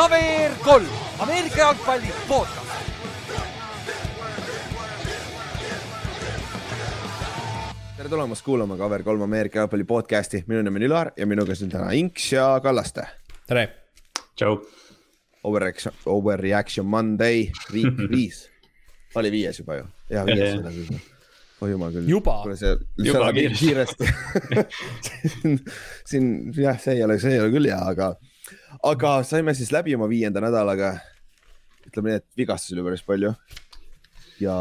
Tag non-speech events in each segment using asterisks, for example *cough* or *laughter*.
KVR kolm, Ameerika jalgpalli podcast. tere tulemast kuulama KVR3 Ameerika jalgpalli podcast'i, minu nimi on Ülar ja minuga siin täna Inks ja Kallaste. tere. tšau. Overreaction, Overreaction Monday, viik *laughs* viis, oli viies juba ju, ja viies oli küll. oi jumal küll. juba. kuule see, see Juba läheb kiiresti *laughs* *laughs* siin, siin jah, see ei ole, see ei ole küll hea, aga, aga saime siis läbi oma viienda nädalaga. ütleme nii, et vigastusi oli päris palju ja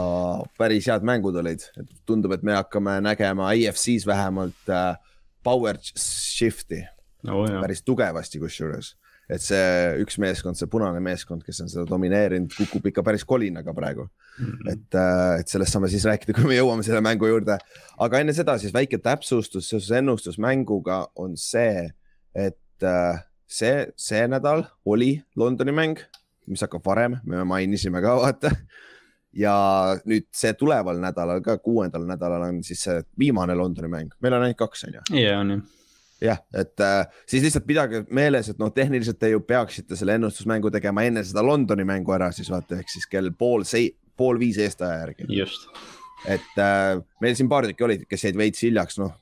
päris head mängud olid, et tundub, et me hakkame nägema IFC-s vähemalt äh, power shift'i oh, jah. päris tugevasti kusjuures. et see üks meeskond, see punane meeskond, kes on seda domineerinud, kukub ikka päris kolinaga praegu mm. -hmm. et, äh, et sellest saame siis rääkida, kui me jõuame selle mängu juurde. aga enne seda siis väike täpsustus seoses ennustusmänguga on see, et äh, see, see nädal oli Londoni mäng, mis hakkab varem, me mainisime ka *laughs* vaata ja nüüd see tuleval nädalal ka, kuuendal nädalal on siis see viimane Londoni mäng, meil on ainult kaks, on ju. ja on jah. jah, et äh, siis lihtsalt pidage meeles, et noh, tehniliselt te ju peaksite selle ennustusmängu tegema enne seda Londoni mängu ära, siis vaata, ehk siis kell pool sei-, pool viis Eesti aja järgi. just. et äh, meil siin paar tükki olid, kes jäid veits hiljaks, noh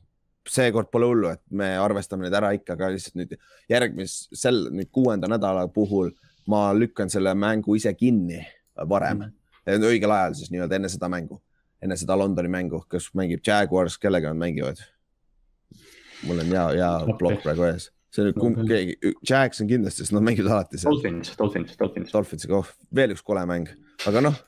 seekord pole hullu, et me arvestame need ära ikka, aga lihtsalt nüüd järgmis, sel, nüüd kuuenda nädala puhul ma lükkan selle mängu ise kinni varem. Mm õigel ajal siis nii-öelda enne seda mängu, enne seda Londoni mängu, kes mängib Jaguars, kellega nad mängivad? mul on hea, hea plokk praegu ees, see on nüüd kumb keegi, Jags on kindlasti, sest nad mängivad alati seal. Dolphins, Dolphins, Dolphins. Dolphinsiga, oh, veel üks kole mäng, aga noh,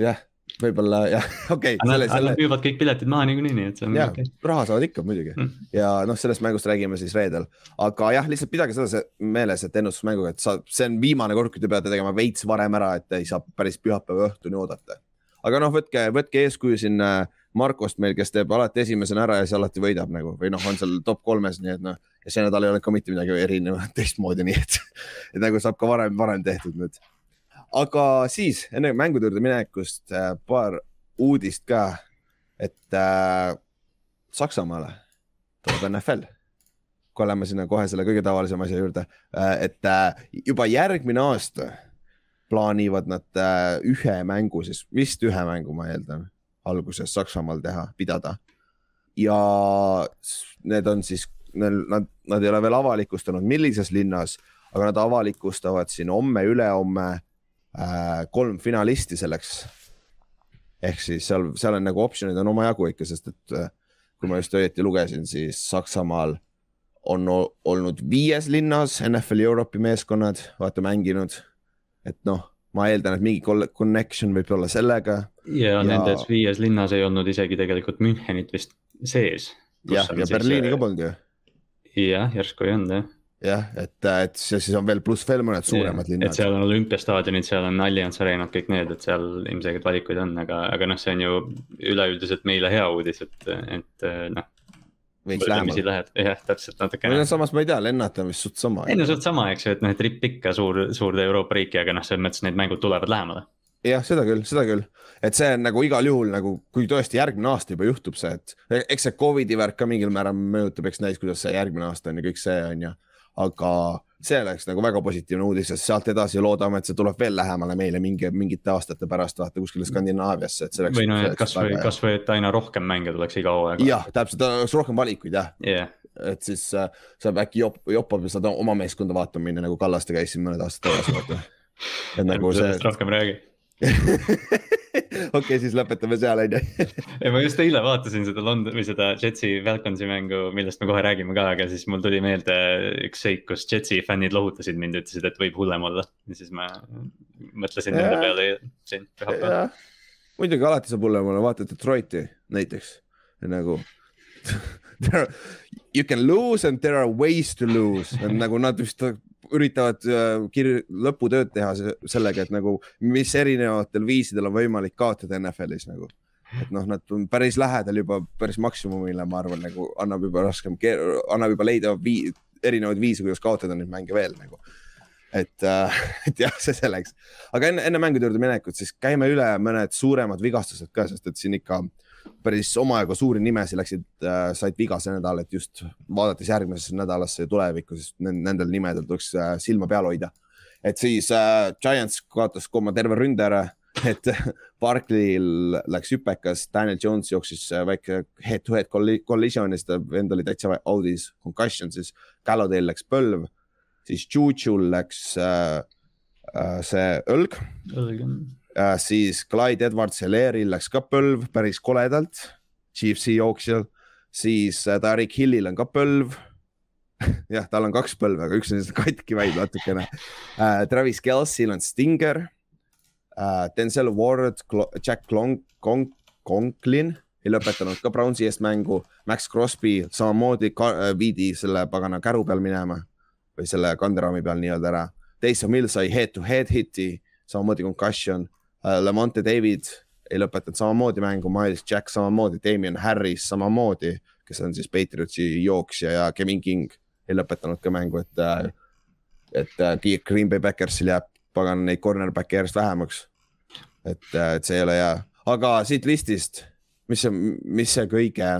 jah, võib-olla jah, *laughs* okei okay,. Nad, nad müüvad kõik piletid maha niikuinii, nii et see on. jah okay., raha saavad ikka muidugi mm. ja noh, sellest mängust räägime siis reedel, aga jah, lihtsalt pidage seda meeles, et ennustusmänguga, et sa, see on viimane kord, kui te peate tegema veits varem ära, et ei saa päris pühapäeva õhtuni oodata. aga noh, võtke, võtke eeskuju siin äh, Markost meil, kes teeb alati esimesena ära ja siis alati võidab nagu või noh, on seal top kolmes, nii et noh, ja see nädal ei olnud ka mitte midagi erinevat *laughs* teistmoodi, nii et, et nagu saab ka varem, varem tehtud nüüd aga siis enne mängude juurde minekust äh, paar uudist ka, et äh, Saksamaale tuleb NFL. kui oleme sinna kohe selle kõige tavalisema asja juurde äh,, et äh, juba järgmine aasta plaanivad nad äh, ühe mängu siis, vist ühe mängu, ma eeldan, alguses Saksamaal teha, pidada. ja need on siis, nad, nad ei ole veel avalikustanud, millises linnas, aga nad avalikustavad siin homme-ülehomme äh, kolm finalisti selleks ehk siis seal, seal on nagu optsioonid on omajagu ikka, sest et äh, kui ma just õieti lugesin, siis Saksamaal on olnud viies linnas NFL Europe'i meeskonnad, vaata mänginud. et noh, ma eeldan, et mingi connection võib olla sellega. ja nendes viies linnas ei olnud isegi tegelikult Münchenit vist sees. jah, ja Berliini ka polnud ju. jah, järsku ei olnud jah jah, et, et siis on veel pluss veel mõned suuremad linnad. et seal on olümpiastaadionid, seal on Allianz Arenad, kõik need, et seal ilmselgelt valikuid on, aga, aga noh, see on ju üleüldiselt meile hea uudis, et, et noh. veits lähemal. jah, täpselt natukene. no samas ma ei tea, lennata on vist suht sama. ei no suht sama, eks ju, et noh, et ripp ikka suur, suurde Euroopa riiki, aga noh, selles mõttes need mängud tulevad lähemale jah, seda küll, seda küll, et see on nagu igal juhul nagu, kui tõesti järgmine aasta juba juhtub see, et eks see Covidi värk ka mingil määral mõjutab, eks näis, kuidas see järgmine aasta on ja kõik see on ju aga see oleks nagu väga positiivne uudis, sest sealt edasi loodame, et see tuleb veel lähemale meile mingi, mingite aastate pärast vaata kuskile Skandinaaviasse, et see oleks. või noh, et kasvõi, kasvõi, et aina rohkem mänge tuleks iga hooaeg. jah, täpselt, oleks rohkem valikuid jah yeah.. et siis äh, saab äkki jop, jopab ja saad oma meeskonda vaatama minna, nagu Kallaste käis siin mõned aastad tagasi vaata. et nagu see. rohkem räägi *laughs* *laughs* okei siis lõpetame seal, on ju. *laughs* ei, ma just eile vaatasin seda London või seda Jetsi Falconsi mängu, millest me kohe räägime ka, aga siis mul tuli meelde üks seik, kus Jetsi fännid lohutasid mind, ütlesid, et võib hullem olla. ja siis ma mõtlesin nende peale siin pühapäeval. muidugi alati saab hullem olla, vaata Detroiti näiteks nagu *laughs* You can lose and there are ways to lose, nagu nad vist üritavad äh, kir-, lõputööd teha sellega, et nagu, mis erinevatel viisidel on võimalik kaotada NFL-is nagu. et noh, nad on päris lähedal juba päris maksimumile, ma arvan, nagu annab juba raskem, annab juba leida vii, erinevaid viise, kuidas kaotada neid mänge veel nagu. et äh,, *laughs* et jah, see selleks, aga enne, enne mängude juurde minekut, siis käime üle mõned suuremad vigastused ka, sest et siin ikka äh, päris omajagu suuri nimesid läksid äh,, said viga see nädal, et just vaadates järgmisesse nädalasse ja tulevikku, siis nendel nimedel tuleks äh, silma peal hoida. et siis äh, Giants kaotas oma terve ründe ära, *laughs* et Barkley'l läks hüpekas, Daniel Jones jooksis äh, väike head-to-head collision ja siis ta vend oli täitsa audis, concussion siis. Gallodale läks põlv, siis Juju'l läks äh, äh, see õlg. õlg jah. Siis Clyde Edwards-Hilary'l läks ka põlv päris koledalt, Chiefsi jooksjal, siis äh, Tariq Hillil on ka põlv *laughs* jah, tal on kaks põlve, aga üks on lihtsalt katki vaid natukene uh,. Travis Kelce'il on Stinger uh,. Denzel Ward, Jack Long, Kong, Conklin ei lõpetanud ka Brownsi eest mängu. Max Crosby samamoodi viidi selle pagana käru peal minema või selle kanderaami peal nii-öelda ära. Taysom Hill sai head to head hiti, samamoodi concussion. Lamonte David ei lõpetanud samamoodi mängu, Miles Jack samamoodi, Damien Harris samamoodi, kes on siis Patriotsi jooksja ja Kevin King ei lõpetanud ka mängu, et, äh, et äh, Green Bay Backersil jääb pagan neid cornerback'e järjest vähemaks. et, äh, et see ei ole hea, aga siit listist, mis see, mis see kõige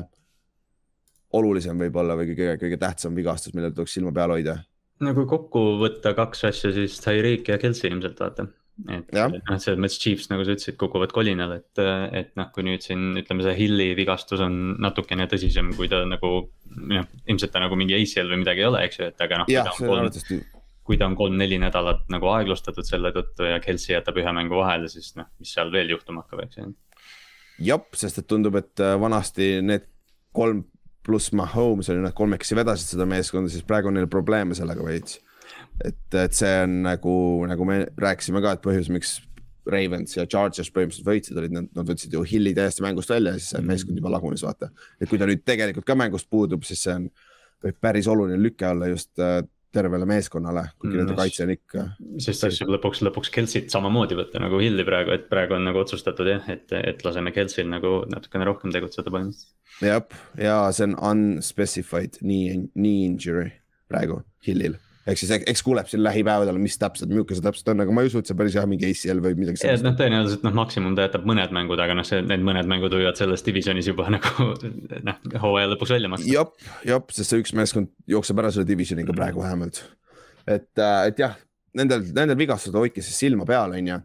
olulisem võib olla või kõige, kõige tähtsam vigastus, millele tuleks silma peal hoida? no kui kokku võtta kaks asja, siis Tyreek ja Kelsey ilmselt vaata et noh, selles mõttes Chiefs, nagu sa ütlesid, kukuvad kolinal, et, et noh, kui nüüd siin ütleme, see Hilli vigastus on natukene tõsisem, kui ta nagu. noh, ilmselt ta nagu mingi ACL või midagi ei ole, eks ju, et aga noh. kui ta on kolm-neli nädalat nagu aeglustatud selle tõttu ja Kelsey jätab ühe mängu vahele, siis noh, mis seal veel juhtuma hakkab, eks ju. jah, sest et tundub, et äh, vanasti need kolm pluss Mahomes oli, nad kolmekesi vedasid seda meeskonda, siis praegu on neil probleeme sellega veits et, et see on nagu, nagu me rääkisime ka, et põhjus, miks Ravens ja Chargers põhimõtteliselt võitsid, olid nad, nad võtsid ju Hilli täiesti mängust välja ja siis see meeskond juba lagunes, vaata. et kui ta nüüd tegelikult ka mängust puudub, siis see on, võib päris oluline lüke olla just äh, tervele meeskonnale, kuigi nende mm, kaitse on ikka. siis võib lõpuks, lõpuks Kelsit samamoodi võtta nagu Hilli praegu, et praegu on nagu otsustatud jah, et, et laseme Kelsil nagu natukene rohkem tegutseda põhimõtteliselt. jah, ja see on unspecified knee, knee injury praegu Hillil ehk siis eks kuuleb siin lähipäevadel, mis täpselt, milline see täpselt on, aga ma ei usu, et see päris hea mingi ACL või midagi sellist. noh, tõenäoliselt noh, maksimum ta jätab mõned mängud, aga noh, see, need mõned mängud võivad selles divisionis juba *laughs* nagu noh, hooaja lõpuks välja maksta. jep, jep, sest see üks meeskond jookseb ära selle divisioniga praegu vähemalt. et, äh, et jah, nendel, nendel vigastustel hoidke siis silma peal, on ju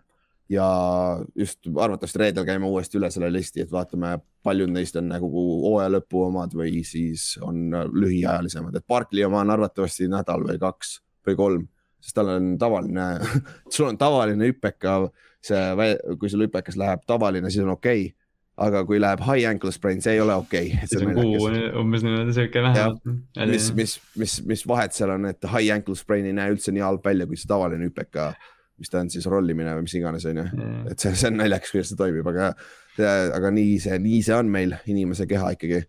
ja just arvatavasti reedel käime uuesti üle selle listi, et vaatame, paljud neist on nagu hooaja lõpu omad või siis on lühiajalisemad, et Barkley oma on arvatavasti nädal või kaks või kolm, sest tal on tavaline *laughs* sul on tavaline hüpeka, see, kui sul hüpekas läheb tavaline, siis on okei okay aga kui läheb high ankle sprain, see ei ole okei. Okay.. siis on kuu umbes niimoodi sihuke vähemalt. mis, mis, mis, mis vahet seal on, et high ankle sprain ei näe üldse nii halb välja, kui see tavaline hüpeka mis ta on siis rollimine või mis iganes, on ju. et see, see on naljakas, kuidas see toimib, aga, aga nii see, nii see on meil, inimese keha ikkagi.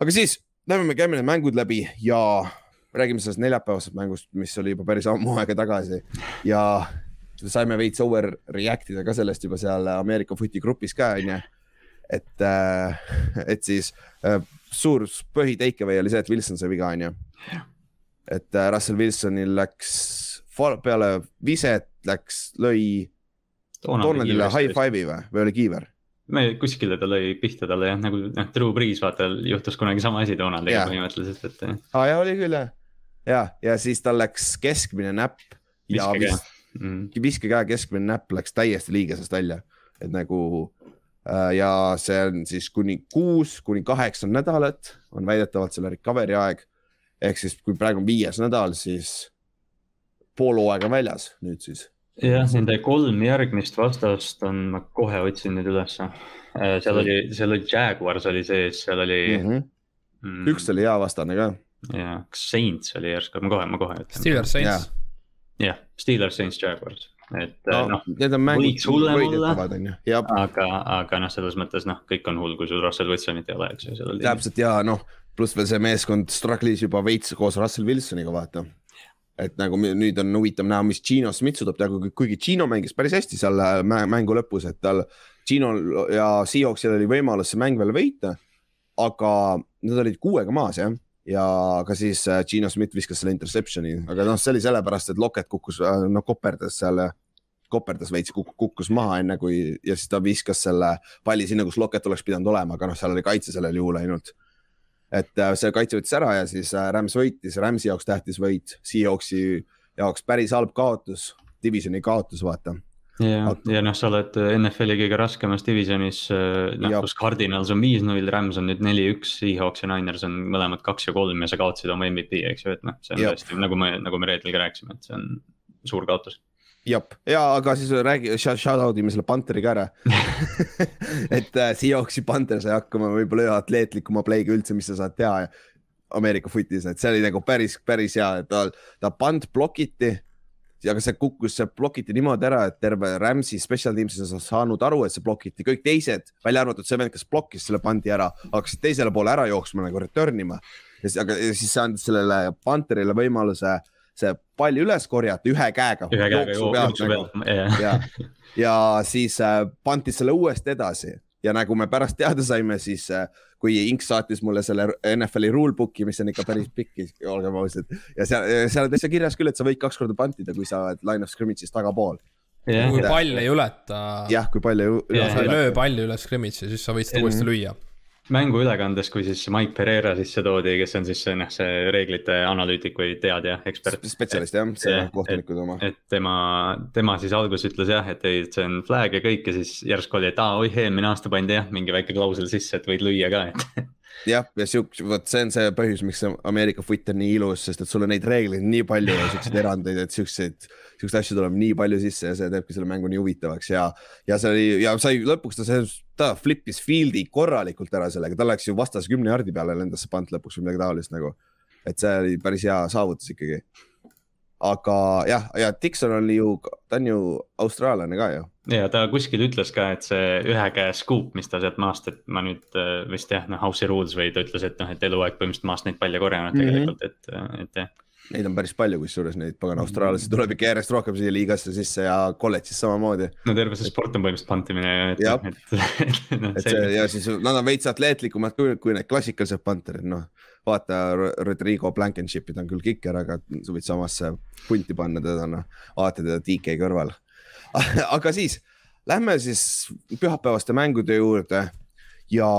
aga siis lähme me käime need mängud läbi ja räägime sellest neljapäevasest mängust, mis oli juba päris ammu aega tagasi ja saime veits over react ida ka sellest juba seal Ameerika footi grupis ka, onju. et, äh, et siis äh, suur põhi takeaway oli see, et Wilson sai viga, onju. et äh, Russell Wilsonil läks peale viset läks, lõi Donaldile high five'i või, või oli kiiver? me kuskile ta lõi pihta talle jah, nagu noh, Drew Brees vaata juhtus kunagi sama asi Donaldiga põhimõtteliselt, et. aa ja oli küll jah, ja, ja siis tal läks keskmine näpp. viskekäe. Mm. viskekäe keskmine näpp läks täiesti liigesest välja, et nagu äh, ja see on siis kuni kuus kuni kaheksa nädalat on väidetavalt selle recovery aeg. ehk siis, kui praegu on viies nädal, siis pool hooaega väljas nüüd siis. jah, nende kolm järgmist vastast on, ma kohe otsin nüüd ülesse. Äh, seal oli, seal oli Jaguars oli sees, seal oli mm. -hmm. Mm, üks oli hea vastane ka. ja, kas Saints oli järsku, ma kohe, ma kohe ütlen. Steelers, Saints. jah, Steelers, Saints, Jaguars et no, noh, need on mängud, võiks hullem olla, aga, aga noh, selles mõttes noh, kõik on hull, kui sul Russell Wilsonit ei ole, eks ju. täpselt ja noh, pluss veel see meeskond struggle'is juba veits koos Russell Wilsoniga, vaata et nagu nüüd on huvitav näha, mis Gino Smith suudab teha, kuigi Gino mängis päris hästi seal äh, mängu lõpus, et tal, Gino'l ja Seahawksil oli võimalus see mäng veel võita. aga nad olid kuuega maas jah, ja ka siis äh, Gino Smith viskas selle interception'i, aga noh, see oli sellepärast, et Loket kukkus, äh, no koperdas seal koperdas veits, kukkus maha enne kui ja siis ta viskas selle palli sinna, kus Loket oleks pidanud olema, aga noh, seal oli kaitse sellel juhul ainult et äh, see kaitse võttis ära ja siis äh, Rams võitis, Ramsi jaoks tähtis võit, Seahawksi jaoks päris halb kaotus, divisioni kaotus, vaata. Ja, ja noh, sa oled NFL-i kõige raskemas divisionis, noh kus Cardinals on viis-null, Rams on nüüd neli-üks, Seahawks ja Niners on mõlemad kaks ja kolm ja sa kaotasid oma MVP, eks ju, et noh, see on tõesti nagu me, nagu me reedel ka rääkisime, et see on suur kaotus jah, ja aga siis räägi, shout out ime selle Pantheri ka ära. *laughs* Et äh, Seahawksi Panther sai hakkama võib-olla ühe atleetlikuma play'ga üldse, mis sa saad teha Ameerika footis, et see oli nagu päris, päris hea, et ta, ta punt blokiti aga see kukkus, see blokiti niimoodi ära, et terve Rams'i special team'is on saanud aru, et see blokiti, kõik teised, välja arvatud see vend, kes blokkis selle pandi ära, hakkasid teisele poole ära jooksma nagu return ima. ja siis, aga ja siis see andis sellele Pantherile võimaluse see pall üles korjata ühe käega. ühe käega jooksu pealt, nagu. ja, ja siis äh, pantis selle uuesti edasi ja nagu me pärast teada saime, siis äh, kui Inks saatis mulle selle NFL-i rulebook'i, mis on ikka päris pikk, olgem ausad. ja seal, seal on täitsa kirjas küll, et sa võid kaks korda pantida, kui sa oled line of scrimmage'is tagapool. kui pall ei ületa. jah, kui pall ei ületa. sa ei löö palli üle scrimmage'i, siis sa võid seda uuesti lüüa mänguülekandes, kui siis Mike Pereira sisse toodi, kes on siis noh, see reeglite analüütik või teadja, ekspert. spetsialist jah, see kohtunikud oma. et tema, tema siis alguses ütles jah, et ei, et see on flag ja kõik ja siis järsku oli, et aa, oi, eelmine aasta pandi jah, mingi väike klausel sisse, et võid lüüa ka, et *laughs* jah, ja siukse, vot see on see põhjus, miks Ameerika foot on nii ilus, sest et sul on neid reegleid nii palju ja siukseid erandeid, et siukseid, siukseid asju tuleb nii palju sisse ja see teebki selle mängu nii huvitavaks ja, ja see oli ja sai lõpuks ta ta flip'is field'i korralikult ära sellega, tal läks ju vastas kümne jardi peale lendas see pant lõpuks või midagi taolist nagu. et see oli päris hea saavutus ikkagi aga jah, ja Dixon oli ju, ta on ju austraallane ka ju. ja ta kuskil ütles ka, et see ühe käe scoop, mis ta sealt maast, et ma nüüd äh, vist jah, noh house'i rules või ta ütles, et noh, et eluaeg põhimõtteliselt maast neid palle korjanud mm -hmm. tegelikult, et, et jah. Neid on päris palju, kusjuures neid pagan austraallasi tuleb ikka järjest rohkem siia liigasse sisse ja kolledžis samamoodi. no terve see sport on põhimõtteliselt pantimine. jah, *laughs* et, et, no, et see ja siis nad on veits atleetlikumad kui, kui need klassikalised panterid, noh vaata Rodrigo Blankenship'i, ta on küll kiker, aga sa võid samasse punti panna teda, noh, vaata teda DK kõrval *laughs* aga siis lähme siis pühapäevaste mängude juurde ja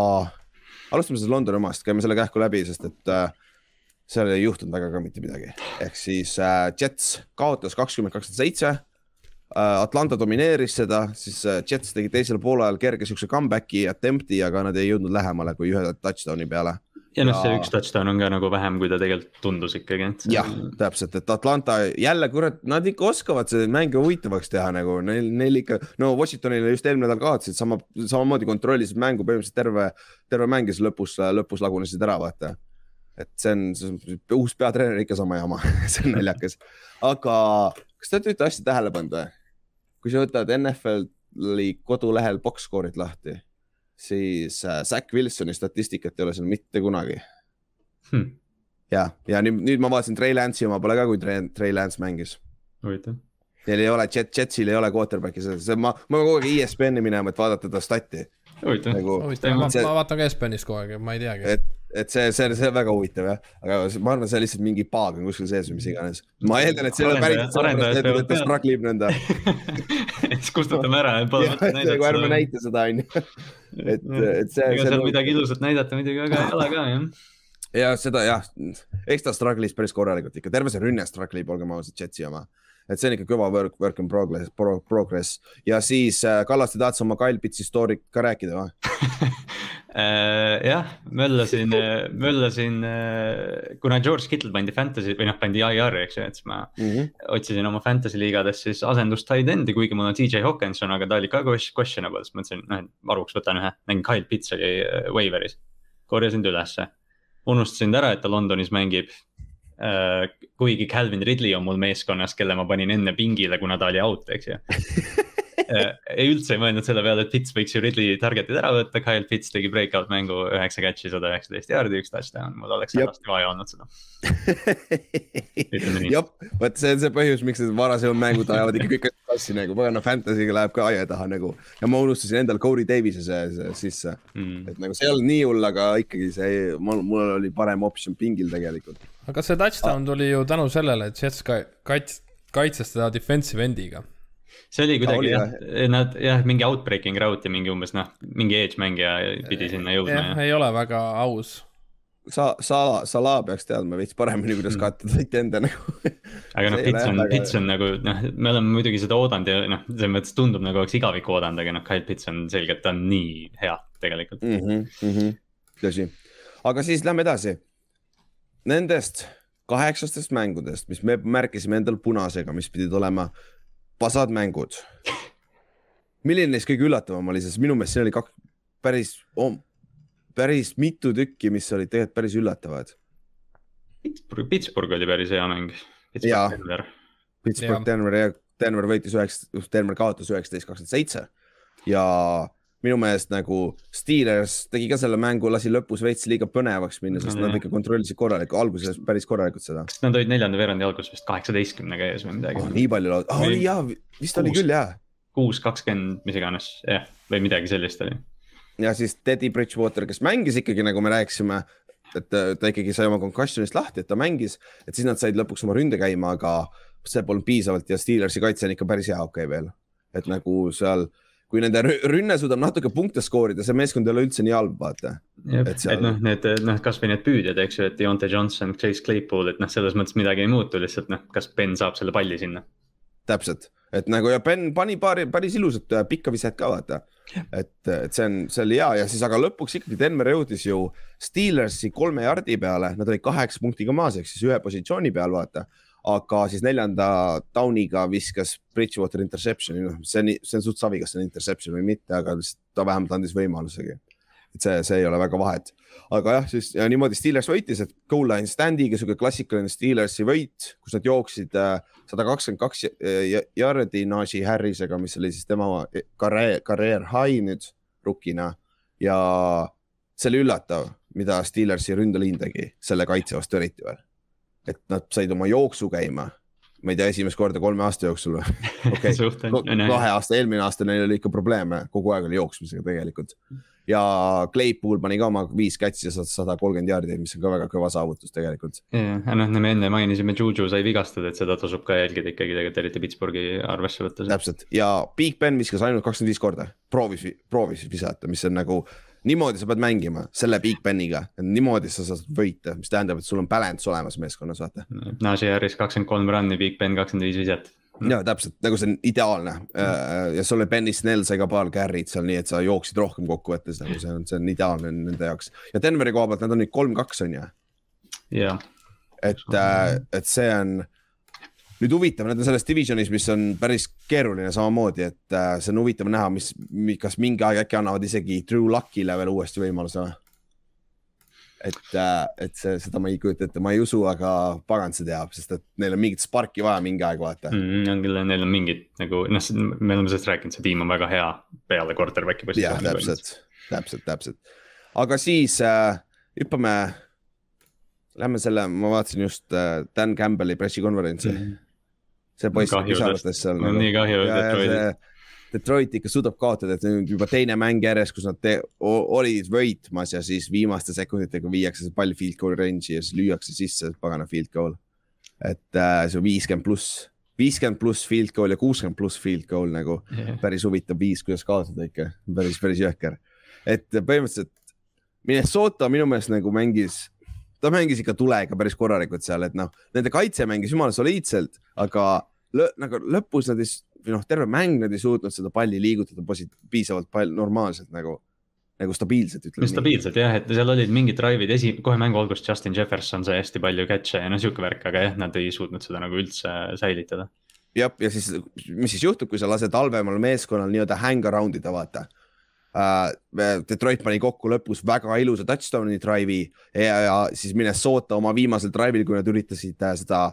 alustame siis Londoni omast, käime selle kähku läbi, sest et äh, seal ei juhtunud väga ka mitte midagi. ehk siis äh, Jets kaotas kakskümmend kakskümmend seitse äh,. Atlanta domineeris seda, siis äh, Jets tegi teisel poolel kerge siukse comeback'i attempt'i, aga nad ei jõudnud lähemale kui ühe touchdown'i peale ja noh, see üks touchdown on ka nagu vähem, kui ta tegelikult tundus ikkagi, et. jah, täpselt, et Atlanta jälle kurat, nad ikka oskavad seda mänge huvitavaks teha nagu neil, neil ikka, no Washingtonile just eelmine nädal kaotasid, sama, samamoodi kontrollisid mängu põhimõtteliselt terve, terve mäng ja siis lõpus, lõpus lagunesid ära, vaata. Et see on, see on uus peatreener ikka sama jama *laughs* see on naljakas. aga kas te olete ühte asja tähele pannud või? kui sa võtad NFL-i kodulehel box score'id lahti siis äh, Zack Wilsoni statistikat ei ole seal mitte kunagi hmm.. ja, ja nüüd, nüüd ma vaatasin Trey Lance'i oma pole ka, kui Trey, Trey Lance mängis. huvitav. Neil ei ole, Jet, Jetsil ei ole quarterback'i, see, ma, ma pean kogu aeg ESPN-i minema, et vaadata ta stati. huvitav nagu,. ma, ma vaatan ka ESPN-ist kogu aeg, ma ei teagi. et, et see, see, see on väga huvitav jah, aga ma arvan, see on lihtsalt mingi bug on kuskil sees või mis iganes. ma eeldan, et see ei ole päris sellepärast, et ta struggle ib nõnda. *laughs* Siis kustutame ära. *laughs* nagu ärme näita seda, onju. *laughs* et, et see. ega seal midagi ilusat näidata muidugi väga ei ole ka jah. Ja seda jah, eks ta struggle'is päris korralikult ikka, terve see rünne struggle ib, olgem ausad, Jetsi oma. Et see on ikka kõva work, work in progress pro,, progress. Ja siis äh, Kallaste tahtis oma Kyle Pitsi story't ka rääkida või jah, möllasin, möllasin, äh, kuna George Kittle pandi fantasy või noh, pandi IR-i, eks ju, et siis ma mm -hmm. otsisin oma fantasy liigades siis asendust tight end'i, kuigi mul on DJ Hawkinson, aga ta oli ka questionable, siis mõtlesin, noh, et varuks võtan ühe, nägin Kyle Pitts oli äh, waiver'is. korjasin ta ülesse, unustasin ära, et ta Londonis mängib Äh, kuigi Calvin Ridley on mul meeskonnas, kelle ma panin enne pingile, kuna ta oli out, eks ju Äh, *laughs* *laughs* üldse ei mõelnud selle peale, et Fitz võiks ju Ridley target'id ära võtta, Kyle Fitz tegi breakout mängu, üheksa catch'i, sada üheksateist jaardi, üks touchdown, mul oleks hädasti vaja olnud seda. *laughs* Jah, vot see on see põhjus, miks need varasemad mängud ajavad ikka kõik klassi nagu, pagana fantasy'ga läheb ka aia taha nagu. ja ma unustasin endal Corey Davis'e sisse. Mm., et nagu see ei olnud nii hull, aga ikkagi see, mul, mul oli parem optsioon pingil tegelikult. aga see touchdown tuli ju tänu sellele, et Jets kaits-, kaitses teda defensive end'iga see oli kuidagi jah, nad jah, mingi outbreaking route ja mingi umbes noh, mingi edge mängija pidi sinna jõudma. ei ole väga aus. sa, sa, Sala peaks teadma veits paremini, kuidas kaotada võite enda nagu aga noh, Pits on Pits on nagu noh, me oleme muidugi seda oodanud ja noh, selles mõttes tundub nagu oleks igavikku oodanud, aga noh, Kyle Pits on selgelt, ta on nii hea tegelikult. mm. -hmm, mm -hmm. tõsi, aga siis lähme edasi. Nendest kaheksastest mängudest, mis me märkisime endal punasega, mis pidid olema pasad mängud. milline neist kõige üllatavam oli, sest minu meelest siin oli kaks päris oh,, päris mitu tükki, mis olid tegelikult päris üllatavad. Pittsburgh, Pittsburgh oli päris hea mäng. Jaa. Pittsburgh, Pittsburgh Jah., Denver ja Denver võitis üheksa, Denver kaotas üheksateist, kakskümmend seitse ja minu meelest nagu Steelers tegi ka selle mängu, lasi lõpus veits liiga põnevaks minna, sest No nad ikka kontrollisid korralikult, alguses päris korralikult seda nad olid neljanda veerandi alguses vist kaheksateistkümnega ees või oh,. midagi? nii palju laud- oh,, Oli oli jaa, vist oli kuus. küll jaa. kuus, kakskümmend, mis iganes, jah, või midagi sellist oli. ja siis Teddy Bridgewater, kes mängis ikkagi nagu me rääkisime, et ta, ta ikkagi sai oma concussion'ist lahti, et ta mängis, et siis nad said lõpuks oma ründe käima, aga see polnud piisavalt ja Steelersi kaitse on ikka päris hea, okei okay, veel. et nagu seal, kui nende rü- rünne suudab natuke punkte skoorida, see meeskond ei ole üldse nii halb, vaata. Et et seal- noh, need noh, kasvõi need püüdjad, eks ju, et Deontay Johnson, Chase Claypool, et noh, selles mõttes midagi ei muutu, lihtsalt noh, kas Ben saab selle palli sinna. täpselt, et nagu ja Ben pani paari päris ilusat äh, pikka viset ka vaata. et, et see on, see oli hea ja siis, aga lõpuks ikkagi Denver jõudis ju Steelersi kolme jardi peale, nad olid kaheksa punktiga maas, ehk siis ühe positsiooni peal, vaata. Aga siis neljanda down'iga viskas Bridgewater interception'i, noh, see on, see on suht savi, kas see on interception või mitte, aga ta vähemalt andis võimalusegi. et see, see ei ole väga vahet, aga jah, siis ja niimoodi Steelers võitis, et goal line stand'iga sihuke klassikaline Steelersi võit, kus nad jooksid äh, sada kakskümmend kaks jardi Najee Harrisega, mis oli siis tema karjäär, karjäär high nüüd rukina ja see oli üllatav, mida Steelersi ründeliin tegi selle kaitse vastu eriti veel. Et nad said oma jooksu käima, ma ei tea, esimest korda kolme aasta jooksul või? *laughs* okei, suht kahe aasta, eelmine aasta neil oli ikka probleeme, kogu aeg oli jooksmisega tegelikult. ja Claypool pani ka oma viis catch'i ja sada kolmkümmend jaardi, mis on ka väga kõva saavutus tegelikult. jah, noh, me enne mainisime, Juju sai vigastada, et seda tasub ka jälgida ikkagi tegelikult eriti Pittsburghi arvesse võttes. täpselt ja Big Ben viskas ainult kakskümmend viis korda, proovis, proovis visata, mis on nagu niimoodi sa pead mängima selle Big Beniga, niimoodi sa saad võita, mis tähendab, et sul on balance olemas meeskonnas, vaata. Najee Harris kakskümmend kolm run'i, Big Ben kakskümmend viis viset. ja täpselt nagu see on ideaalne. Ja sul oli Benny Snell sai ka paar carry'd seal, nii et sa jooksid rohkem kokkuvõttes nagu see on, see on ideaalne nende jaoks. Ja Denveri koha pealt nad on nüüd kolm-kaks on ju, jah, et, et see on nüüd huvitav, nad on selles divisionis, mis on päris keeruline samamoodi, et äh, see on huvitav näha, mis, kas mingi aeg äkki annavad isegi Drew Luckile veel uuesti võimaluse või? et, et see, seda ma ei kujuta ette, ma ei usu, aga pagan see teab, sest et neil on mingit sparki vaja mingi aeg vaata mm.. on küll, neil on mingid nagu noh, me oleme sellest rääkinud, see tiim on väga hea peale quarterback'i positsiooni. täpselt, täpselt, täpselt. aga siis äh, hüppame, lähme selle, ma vaatasin just äh, Dan Campbell'i pressikonverentsi mm.. See poiss pisarates seal. on nii kahju Detroitist. Detroit ikka suudab kaotada, et nüüd juba teine mäng järjest, kus nad olid võitmas ja siis viimaste sekunditega viiakse see pall field goal range'i ja siis lüüakse sisse pagana field goal. et äh, see viiskümmend pluss, viiskümmend pluss field goal ja kuuskümmend pluss field goal nagu päris huvitav viis, kuidas kaotada ikka, päris, päris jõhker. et põhimõtteliselt Minnesota minu meelest nagu mängis, ta mängis ikka tulega päris korralikult seal, et noh, nende kaitse mängis jumala soliidselt, aga lõ, nagu lõpus nad ei, või noh, terve mäng nad ei suutnud seda palli liigutada posi- piisavalt palju normaalselt nagu, nagu stabiilselt ütleme. stabiilselt jah, et seal olid mingid drive'id esi, kohe mängu alguses Justin Jefferson sai hästi palju catch'e ja noh, sihuke värk, aga jah, nad ei suutnud seda nagu üldse säilitada. jah, ja siis, mis siis juhtub, kui sa lased halvemal meeskonnal nii-öelda hang around ida, vaata uh,. Detroit pani kokku lõpus väga ilusa touchdown'i drive'i ja, ja siis Minnesota oma viimasel drive'il, kui nad üritasid äh, seda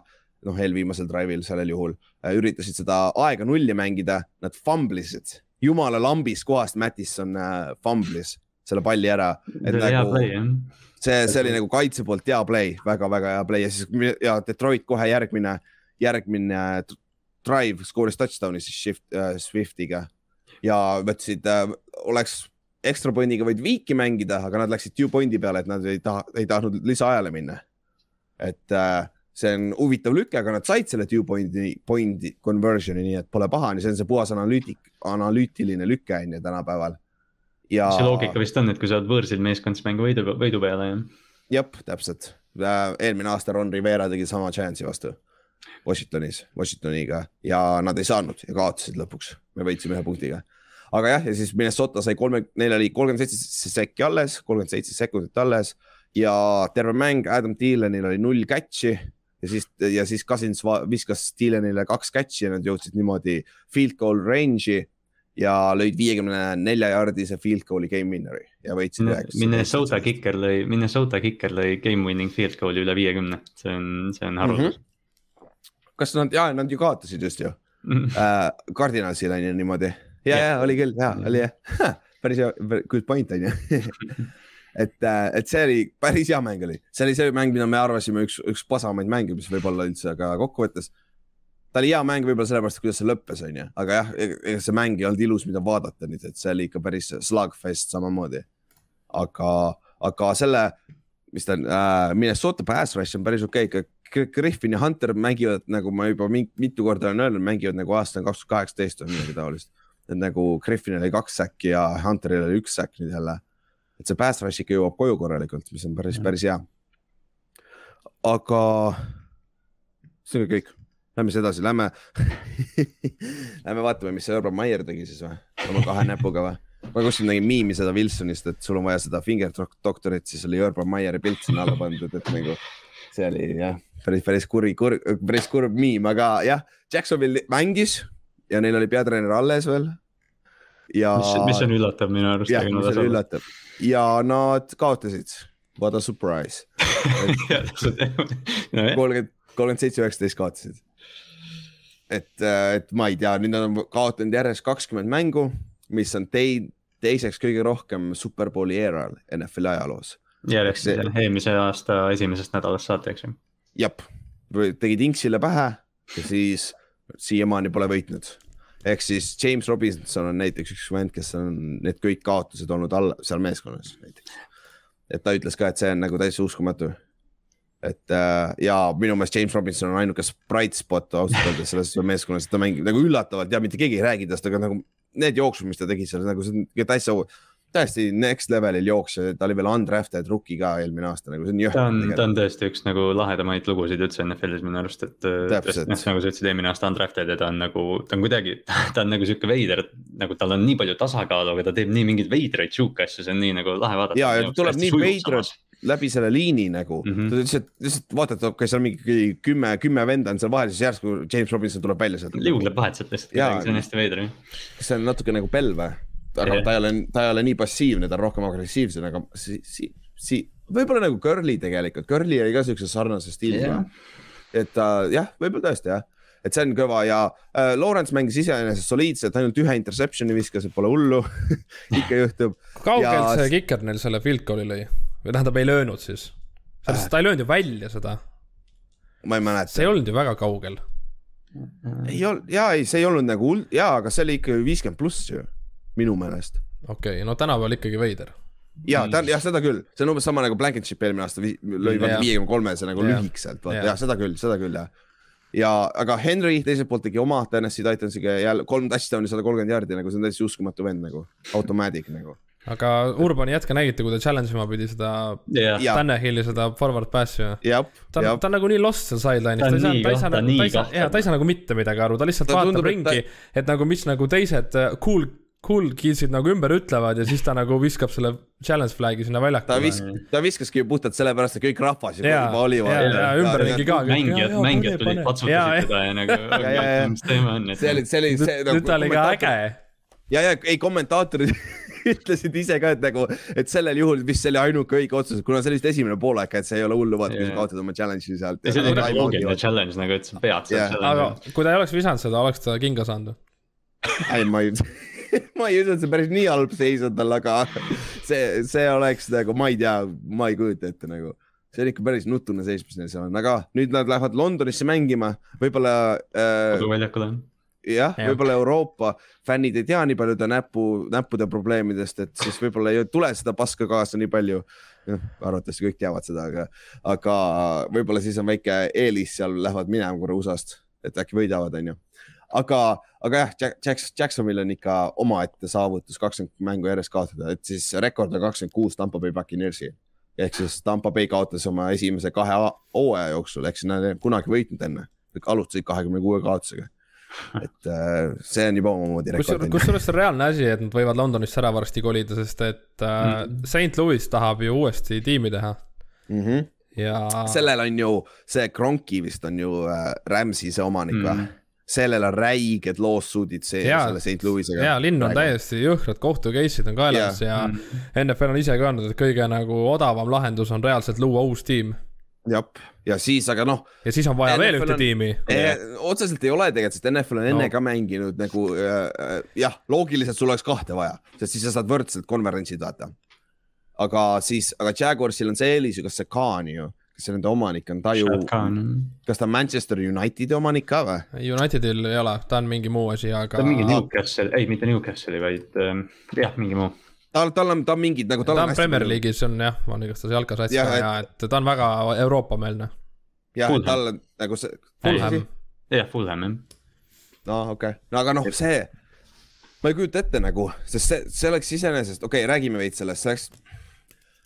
noh, eelviimasel drive'il sellel juhul äh, üritasid seda aega nulli mängida, nad famblisid, jumala lambis kohast Mattison äh, famblis selle palli ära. jah. see, see oli nagu kaitse poolt hea play väga,, väga-väga hea play ja siis ja Detroit kohe järgmine, järgmine drive skooris touchdown'i siis Shift äh,, Swiftiga ja võtsid äh,, oleks ekstra pointiga võid viiki mängida, aga nad läksid two point'i peale, et nad ei taha, ei tahtnud lisaajale minna. et äh, see on huvitav lüke, aga nad said selle two point'i, point'i conversion'i, nii et pole paha, see on see puhas analüütik, analüütiline lüke on ju tänapäeval. ja see loogika vist on, et kui sa oled võõrsil meeskond, siis mängu võidu, võidu peale jah. jah, täpselt. eelmine aasta Ron Rivera tegi sama Giantsi vastu Washingtonis, Washingtoniga ja nad ei saanud ja kaotasid lõpuks. me võitsime ühe punktiga. aga jah, ja siis Minnesota sai kolme, neil oli kolmkümmend seitse sekki alles, kolmkümmend seitse sekundit alles ja terve mäng Adam Thielenil oli null catch'i ja siis, ja siis Cousins viskas Thielenile kaks catch'i ja nad jõudsid niimoodi field goal range'i ja lõid viiekümne nelja jaardise field goal'i game winner'i ja võitsid üheksa. Minnesota kicker lõi, Minnesota kicker lõi game winning field goal'i üle viiekümne, see on, see on haruldus. kas nad, ja nad ju kaotasid just ju Mhm. äh,, Cardinalsil on ju niimoodi. ja, ja oli küll, ja oli jah, *laughs* päris hea, good point on ju. *laughs* et, et see oli päris hea mäng oli, see oli see mäng, mida me arvasime üks, üks pasamaid mänge, mis võib olla üldse, aga kokkuvõttes. ta oli hea mäng võib-olla sellepärast, kuidas see lõppes, on ju, aga jah, ega see mäng ei olnud ilus, mida vaadata nüüd, et see oli ikka päris slugfest samamoodi. aga, aga selle, mis ta on äh,, Minnesota pass rush on päris okei okay., Griffin ja Hunter mängivad nagu ma juba mi- mitu korda olen öelnud, mängivad nagu aasta kaks tuhat kaheksateist või midagi taolist. et nagu Griffinil oli kaks säkki ja Hunteril oli üks säkk nüüd jälle. Et see rush ikka jõuab koju korralikult, mis on päris, päris hea. aga see on kõik, lähme siis edasi, lähme *laughs* Lähme vaatame, mis see Urban Meyer tegi siis või, oma kahe näpuga või? ma kuskil nägin miimi seda Wilsonist, et sul on vaja seda finger doc- doktorit, siis oli Urban Meyeri pilt sinna alla pandud, et nagu see oli jah, päris, päris kuri, kurb, päris kurb miim, aga jah, Jacksonville mängis ja neil oli peatreener alles veel. ja. mis, on üllatav minu arust. jah, mis oli üllatav ja nad kaotasid, what a surprise, *laughs* kolmkümmend, kolmkümmend seitse, üheksateist kaotasid. et, et ma ei tea, nüüd nad on kaotanud järjest kakskümmend mängu, mis on tei-, teiseks kõige rohkem Superbowli eeral NFL-i ajaloos. järjest See- eelmise aasta esimesest nädalast saati, eks ju. jep, tegid Inksile pähe ja siis siiamaani pole võitnud. Ehk siis James Robinson on näiteks üks vend, kes on need kõik kaotused olnud all seal meeskonnas näiteks. et ta ütles ka, et see on nagu täitsa uskumatu. et äh, ja minu meelest James Robinson on ainuke bright spot ausalt öeldes selles meeskonnas, et ta mängib nagu üllatavalt ja mitte keegi ei räägi tast, aga nagu need jooksud, mis ta tegi seal nagu see on täitsa, täiesti next level'il jooksja, ta oli veel undrafted rookie ka eelmine aasta nagu see on ta on, ta on tõesti üks nagu lahedamaid lugusid üldse NFL-is minu arust, et. Täpselt. noh, nagu sa ütlesid, eelmine aasta undrafted ja ta on nagu, ta on kuidagi, *laughs* ta on nagu sihuke veider, nagu tal on nii palju tasakaalu, aga ta teeb nii mingeid veidraid sihuke asju, see on nii nagu lahe vaadata. ja, ja ta tuleb nii veidralt läbi selle liini nagu mm. -hmm. ta lihtsalt, lihtsalt vaatad, okei okay,, seal mingi kümme, kümme venda on seal vahel, siis järsku James Robinson tuleb välja sealt. liugleb vahetselt lihtsalt Jaa., see on hästi veider kas see on natuke nagu Bell või? Aga ta ei ole, ta ei ole nii passiivne, ta on rohkem agressiivsem, aga si-, si-, si-, võib-olla nagu Curly tegelikult, Curly oli ka siukse sarnase stiiliga Jah. et ta jah, võib-olla tõesti jah, et see on kõva ja äh, Lawrence mängis iseenesest soliidselt, ainult ühe interception'i viskas, et pole hullu *laughs* ikka juhtub. kui kaugelt Ja- see kiker neil selle field goal'i lõi? või tähendab, ei löönud siis? sellest ta ei löönud ju välja seda, ma ei mäleta see ei olnud ju väga kaugel. ei olnud ja ei, see ei olnud nagu hull ja, aga see oli ikka viiskümmend pluss ju minu meelest. okei okay,, no tänapäeval ikkagi veider. ja ta on jah, seda küll, see on umbes sama nagu Blankenship eelmine aasta lõi viiekümne kolmese nagu Jah. lühikeselt, vaata Jah. jah, seda küll, seda küll jah. ja, aga Henry teiselt poolt tegi oma Tennessee Titansiga jälle kolm touchdown'i, sada kolmkümmend jaardi nagu see on täiesti uskumatu vend nagu, automatic nagu. aga Urbani jätke nägite, kui ta challenge ima pidi seda jah, Ja. Tannehilli seda forward pass'i ju. ta ta on nagu nii lost seal sideline'is, Ta ta on ei saa, nii ta ei saa ta on nagu, ta nii ei saa, ta ei saa nagu mitte midagi aru, ta lihtsalt Ta vaatab tundub, ringi, et nagu mis nagu teised äh, cool, cool kidsid nagu ümber ütlevad ja siis ta nagu viskab selle challenge flag'i sinna ta väljakule. vis-, ta viskaski ju puhtalt sellepärast, et kõik rahvas juba oli. jaa, jaa, ümberringi ka. mängijad, mängijad tulid, patsutasid teda ja nagu, ja, ja. mis teema on, see oli, see oli see nüüd ta oli ka äge. ja, ja ei kommentaatorid *laughs* ütlesid ise ka, et nagu, et sellel juhul vist see oli ainuke õige otsus, kuna see oli vist esimene poolaeg, et see ei ole hullu, vaata, kui sa kaotad oma challenge'i sealt. ja see oli nagu loogiline challenge nagu, et sa pead aga kui ta ei oleks visanud seda, oleks ta kinga saanud. ei, ma ei, *laughs* *laughs* ma ei usu, et see päris nii halb seis on tal, aga see, see oleks nagu, ma ei tea, ma ei kujuta ette nagu. see on ikka päris nutune seis, mis neil seal on, aga nüüd nad lähevad Londonisse mängima, võib-olla äh, koduväljakul on. jah, Jah. võib-olla Euroopa fännid ei tea nii palju ta näpu, näppude probleemidest, et siis võib-olla ei tule seda paska kaasa nii palju. noh, arvatavasti kõik teavad seda, aga, aga võib-olla siis on väike eelis seal, lähevad minema korra USA-st, et äkki võidavad, onju. aga, aga jah Jack,, Jackson, Jacksonvil on ikka omaette saavutus kakskümmend mängu järjest kaotada, et siis rekord on kakskümmend kuus Tampo Bay Buccaneersi. ehk siis Tampa Bay kaotas oma esimese kahe hooaja jooksul, ehk siis nad ei kunagi võitnud enne, alustasid kahekümne kuue kaotusega. et äh, see on juba omamoodi rekord. kusjuures see on reaalne asi, et nad võivad Londonisse ära varsti kolida, sest et äh, Mhm. St Louis tahab ju uuesti tiimi teha Mm -hmm. ja sellel on ju see Kronki vist on ju äh, Rams'i see omanik või Mm. mm.? Sellel on räiged lawsuit'id see Jaa. selle St Louis'ega. ja linn on täiesti jõhkrad kohtu case'id on kaelas ja, Mm. ja NFL on ise ka öelnud, et kõige nagu odavam lahendus on reaalselt luua uus tiim jah, ja siis, aga noh, ja siis on vaja NFL veel ühte on- tiimi. otseselt ei ole tegelikult, sest NFL on enne No. ka mänginud nagu äh, jah, loogiliselt sul oleks kahte vaja, sest siis sa saad võrdselt konverentsid vaata. aga siis, aga Jaguarsil on see eelis ju, kas see Khan ju, kes see nende omanik on, ta ju, Shad Khan, kas ta on Manchester Unitedi omanik ka või? Unitedil ei ole, ta on mingi muu asi, aga ta on mingi Newcastle, ei mitte Newcastle'i, vaid ähm, jah, mingi muu. tal, tal on, ta on mingid nagu. ta on Premier. League'is on jah, on igastahes jalkasats ja, et- ja et ta on väga Euroopa-meelne. jah, tal on nagu see. Fulham, jah, Fulham jah. no okei okay., no aga noh, see, ma ei kujuta ette nagu, sest see, see oleks iseenesest, okei okay,, räägime veits sellest, see oleks.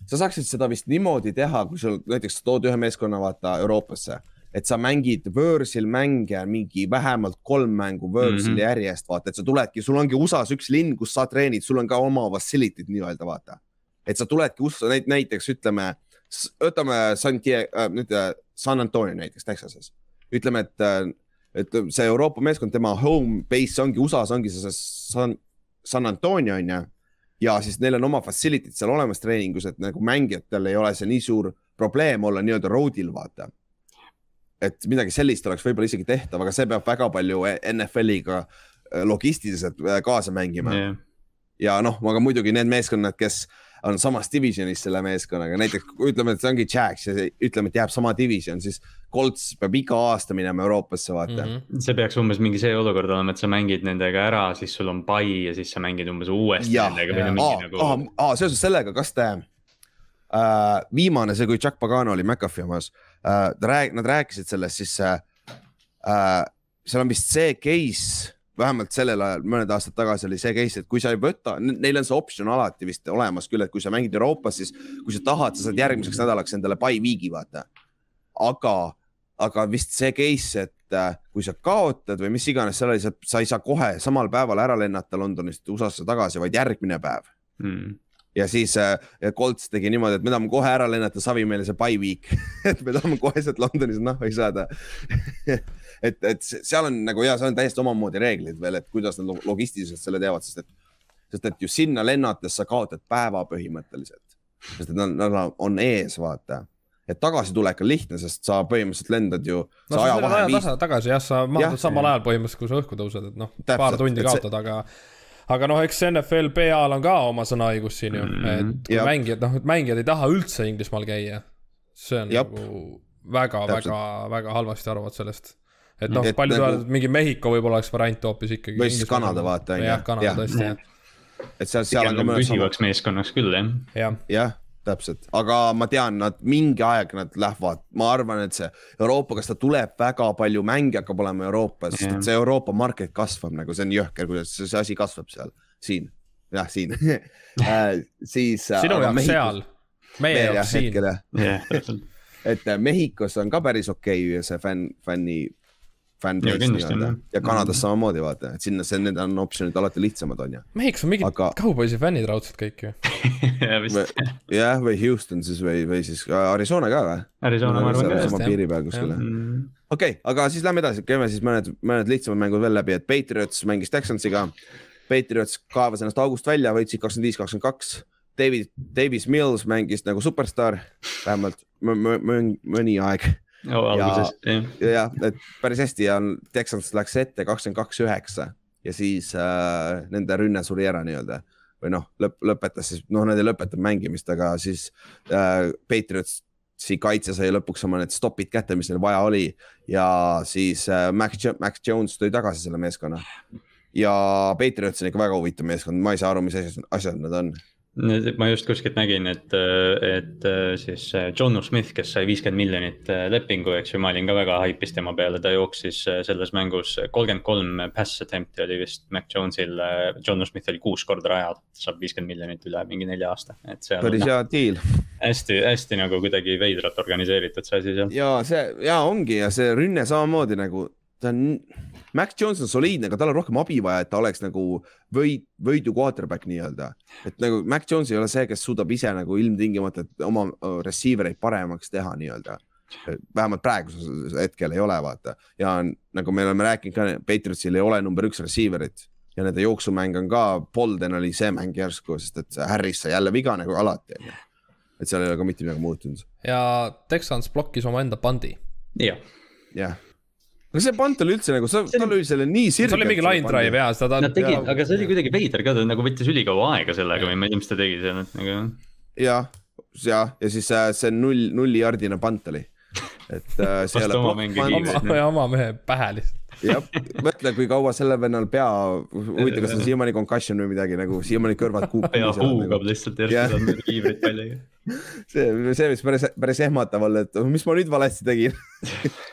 Sa saaksid seda vist niimoodi teha, kui sul näiteks tood ühe meeskonna vaata Euroopasse, et sa mängid võõrsil mänge mingi vähemalt kolm mängu võõrsil mm. -hmm. järjest, vaata, et sa tuledki, sul ongi USA-s üks linn, kus sa treenid, sul on ka oma facility'd nii-öelda vaata. et sa tuledki USA, näiteks ütleme, võtame San Diego äh,, nüüd äh, San Antonio näiteks Texases, ütleme, et äh, et see Euroopa meeskond, tema home base ongi USA-s ongi see San, San Antonio on ju. Ja siis neil on oma facility'd seal olemas treeningus, et nagu mängijatel ei ole see nii suur probleem olla nii-öelda road'il vaata. et midagi sellist oleks võib-olla isegi tehtav, aga see peab väga palju NFL-iga äh, logistiliselt äh, kaasa mängima jah, ja noh, aga muidugi need meeskonnad, kes on samas divisionis selle meeskonnaga, näiteks ütleme, et see ongi Jax ja see- ütleme, et jääb sama division, siis Colts peab iga aasta minema Euroopasse, vaata mm. -hmm. see peaks umbes mingi see olukord olema, et sa mängid nendega ära, siis sul on pai ja siis sa mängid umbes uuesti Jah, nendega või no mingi aa, aa nagu,, aa, seoses sellega, kas te äh,, viimane, see, kui Chuck Pagano oli McAfee omas äh,, ta rääg-, nad rääkisid sellest, siis äh, äh, seal on vist see case, vähemalt sellel ajal, mõned aastad tagasi oli see case, et kui sa ei võta, neil on see optsioon alati vist olemas küll, et kui sa mängid Euroopas, siis kui sa tahad, sa saad järgmiseks nädalaks endale by week'i vaata. aga, aga vist see case, et äh, kui sa kaotad või mis iganes seal oli, sa ei saa kohe samal päeval ära lennata Londonist USA-sse tagasi, vaid järgmine päev mm, ja siis äh, Colts tegi niimoodi, et me tahame kohe ära lennata, savi meile see by week, *laughs* et me tahame kohe sealt Londonis nahku saada *laughs* et, et se- seal on nagu ja seal on täiesti omamoodi reeglid veel, et kuidas nad lo- logistiliselt selle teevad, sest et, sest et ju sinna lennates sa kaotad päeva põhimõtteliselt, sest et nad, nad on ees, vaata. et tagasitulek on lihtne, sest sa põhimõtteliselt lendad ju. no sa tuled aja tasa tagasi jah, sa maandud Jah. samal ajal põhimõtteliselt, kui sa õhku tõused, et noh, paar tundi kaotad, aga aga noh, eks NFL PA-l on ka oma sõnaõigus siin ju, Mhm. et kui Jah. mängijad, noh, et mängijad ei taha üldse Inglismaal käia. see on Jap. nagu väga, väga väga halvasti arvavad sellest. et noh paljud nagu- öelvad, et mingi Mehhiko võib-olla oleks variant hoopis ikkagi. Või siis Kanada, vaata, on ju. jah, Kanada tõesti jah, et seal, seal on ka nagu püsivaks meeskonnaks küll jah. jah. jah, täpselt, aga ma tean, nad mingi aeg nad lähevad, ma arvan, et see Euroopa, kas ta tuleb väga palju. Mänge hakkab olema Euroopas yeah., see Euroopa market kasvab nagu. See on jõhker, kuidas see, see asi kasvab seal, siin, jah, siin. *laughs* Äh, siis. sinu jaoks seal, meie jaoks siin. jah, täpselt. *laughs* et äh, Mehhikos on ka päris okei okay, see fänn, fänni, on, jah. ja Kanadas samamoodi vaata, et sinna see, need on optsioonid alati lihtsamad on ju. Mehhikos on mingid Aga- kauboisi fännid raudselt kõik ju. *laughs* jah, või Houston siis või, või siis äh, Arizona ka või? Arizona ma arvan ka sama piiri peal kuskil Jah. mm,. okei okay,, aga siis lähme edasi, käime siis mõned, mõned lihtsamad mängud veel läbi, et Patriots mängis Texansiga. Patriots kaevas ennast august välja, võitsid kakskümmend viis, kakskümmend kaks. David, Davis Mills mängis nagu superstaar, vähemalt mõ- mõ- mõ- mõni aeg oh, alguses jah, ja, ja et päris hästi ja Texans läks ette kakskümmend kaks, üheksa ja siis äh, nende rünne suri ära nii-öelda või noh, lõpp, lõpetas siis, noh, nad ei lõpetanud mängimist, aga siis äh, Patriotsi kaitse sai lõpuks oma need stopid kätte, mis neil vaja oli ja siis äh, Max, Max Jones tõi tagasi selle meeskonna. ja Patriots on ikka väga huvitav meeskond, ma ei saa aru, mis asjad, asjad nad on. Ma just kuskilt nägin, et, et siis John Smith, kes sai viiskümmend miljonit lepingu, eks ju, ma olin ka väga haipis tema peale, ta jooksis selles mängus kolmkümmend kolm pass attempt'i oli vist Mac Jonesil. John Smith oli kuus korda rajal, saab viiskümmend miljonit üle mingi nelja aasta, et see. päris hea deal. hästi, hästi nagu kuidagi veidralt organiseeritud see asi seal. ja see ja ongi ja see rünne samamoodi nagu ta on Mac Jones on soliidne, aga tal on rohkem abi vaja, et ta oleks nagu võid, võidu quarterback nii-öelda. et nagu Mac Jones ei ole see, kes suudab ise nagu ilmtingimata oma receiver eid paremaks teha nii-öelda. vähemalt praegusel hetkel ei ole, vaata ja nagu me oleme rääkinud ka, Patriotsil ei ole number üks receiver'it ja nende jooksumäng on ka, Bolden oli see mäng järsku, sest et Harris sai jälle viga nagu alati onju. et seal ei ole ka mitte midagi muutunud. ja Texans blokkis omaenda pandi. jah. jah aga see pant oli üldse nagu, ta lõi selle nii sirgelt. see oli mingi line drive ja seda ta. Nad tegid, aga see oli kuidagi veider ka, ta nagu võttis ülikaua aega sellega või ma ei tea, mis ta tegi seal, et nagu. ja, ja, ja siis äh, see null, nullijardine pant oli. et äh, *laughs* see ei ole. oma, oma mehe pähe lihtsalt jah, mõtle, kui kaua sellel vennal pea, huvitav, kas on siiamaani concussion või midagi nagu siiamaani kõrvad kuupavad. pea huugab nagu. lihtsalt järsku saab need kiivrid paljaga. *laughs* see, see, mis päris, päris ehmatav olla, et mis ma nüüd valesti tegin *laughs*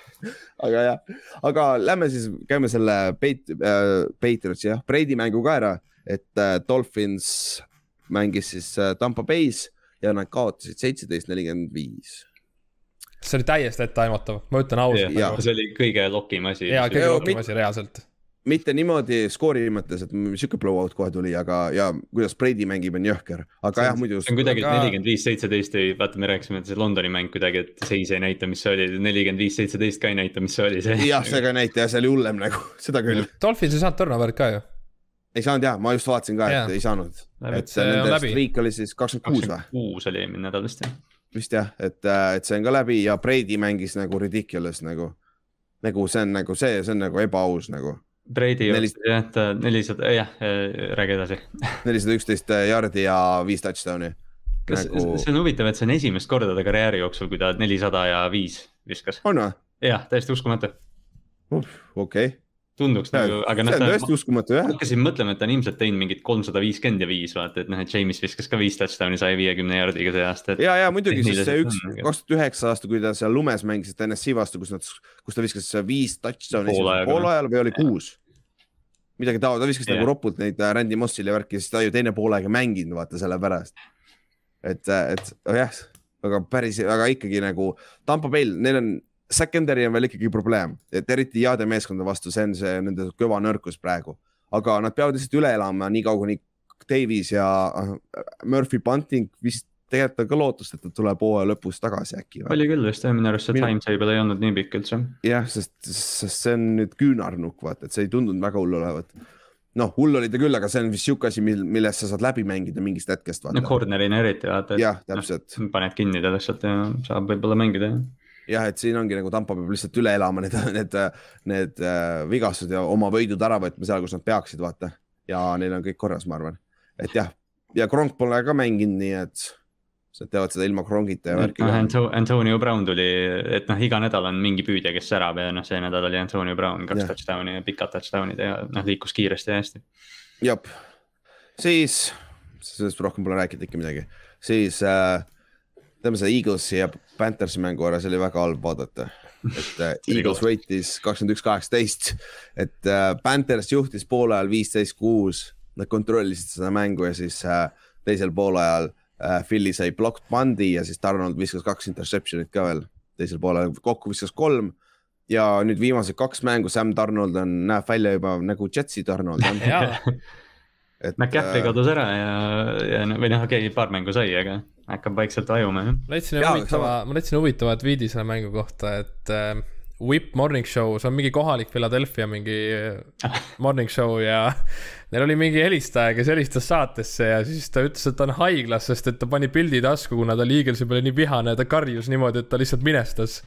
aga jah, aga lähme siis, käime selle Peit- äh,, Patriotsi jah, Brady mängu ka ära, et äh, Dolphins mängis siis äh, Tampa Bay's ja nad kaotasid seitseteist, nelikümmend viis see oli täiesti etteaimatav, ma ütlen ausalt. See oli kõige lokim asi. ja kõige lokim asi reaalselt mitte niimoodi skoori mõttes, et sihuke blowout kohe tuli, aga ja kuidas Brady mängib, on jõhker, aga jah, muidu. see on kuidagi nelikümmend viis, seitseteist ei, vaata, me rääkisime, et see Londoni mäng kuidagi, et seis ei näita, mis see oli, nelikümmend viis, seitseteist ka ei näita, mis see oli see. jah, see ka ei näita ja see oli hullem nagu, *laughs* seda küll. Dolphins ei saanud turnover'it ka ju. ei saanud jah, ma just vaatasin ka, et yeah. ei saanud. et nende streak oli siis kakskümmend kuus või? kuus oli eelmine nädal vist jah. vist jah, et, äh, et see on ka läbi ja Brady mängis nagu ridiculous nagu, nagu see on nagu see, see on nagu ebaaus nagu Brady jah, ta nelisada, jah, äh, räägi edasi. nelisada üksteist jardi ja viis touchdown'i. kas nagu... see on huvitav, et see on esimest korda ta karjääri jooksul, kui ta nelisada ja viis viskas. on või? jah, täiesti uskumatu. okei okay tunduks ja, nagu, aga noh. see on tõesti uskumatu jah. hakkasin mõtlema, et ta on ilmselt teinud mingit kolmsada viiskümmend ja viis, vaata, et noh, et James viskas ka viis touchdown'i saja viiekümne jardiga see aasta et.... ja, ja muidugi, sest see üks, kaks tuhat üheksa aasta, kui ta seal lumes mängis TNS-i vastu, kus nad, kus ta viskas viis touchdown'i poolajal või oli kuus midagi taolist, ta viskas yeah. nagu ropult neid äh, Randy Mossile ja värki, siis ta ju teine poolaega ei mänginud, vaata sellepärast. et, äh, et oh jah, aga päris, aga ikkagi nagu Tampo Bayl, neil on secondary on veel ikkagi probleem, et eriti heade meeskonda vastu, see on see nende kõva nõrkus praegu. aga nad peavad lihtsalt üle elama nii kaua, kuni Davis ja äh, Murphy Bunting vist tegelikult on ka lootust, et ta tuleb hooaja lõpus tagasi äkki. oli küll vist jah, minu arust see Minu... timetable ei olnud nii pikk üldse. jah, sest, sest see on nüüd küünarnukk, vaata, et see ei tundunud väga hull olevat noh, hull oli ta küll, aga see on vist sihuke asi, mil, millest sa saad läbi mängida mingist hetkest. no corner'ina eriti vaata. jah, täpselt no,. paned kinni ta lihtsalt ja saab võib-olla mängida jah jah, et siin ongi nagu Tampa peab lihtsalt üle elama need, need, need äh, vigastused ja oma võidud ära võtma seal, kus nad peaksid, vaata. ja neil on kõik korras, ma arvan, et jah, ja Kronk pole ka mänginud, nii et nad teevad seda ilma Krongita ja värki no,. Antonio Brown tuli, et noh, iga nädal on mingi püüdja, kes särab ja noh, see nädal oli Antonio Brown, kaks touchdown'i ja pikad touchdown'id ja noh, liikus kiiresti ja hästi. jep, siis, sellest rohkem pole rääkida ikka midagi, siis äh, teeme seda Eaglesi ja Panthersi mängu ära, see oli väga halb vaadata. Et äh, *laughs* Eagles võitis kakskümmend üks, kaheksateist, et äh, Panthers juhtis poole ajal viisteist, kuus, nad kontrollisid seda mängu ja siis äh, teisel poolajal Philly sai blocked pundi ja siis Donald viskas kaks interception'it ka veel. Teisel poolel, kokku viskas kolm. ja nüüd viimased kaks mängu, Sam Donald on, näeb välja juba nagu Jetsi Donald *laughs* et. McCaffrey äh, kadus ära ja, ja või noh, okei okay,, paar mängu sai, aga hakkab vaikselt vajuma jah. leidsin huvitava, ma leidsin huvitava tweet'i selle mängu kohta, et äh, Whip Morning Show, see on mingi kohalik Philadelphia mingi *laughs* morning show ja neil oli mingi helistaja, kes helistas saatesse ja siis ta ütles, et ta on haiglas, sest et ta pani pildi tasku, kuna ta oli Eaglesi peale nii vihane ja ta karjus niimoodi, et ta lihtsalt minestas.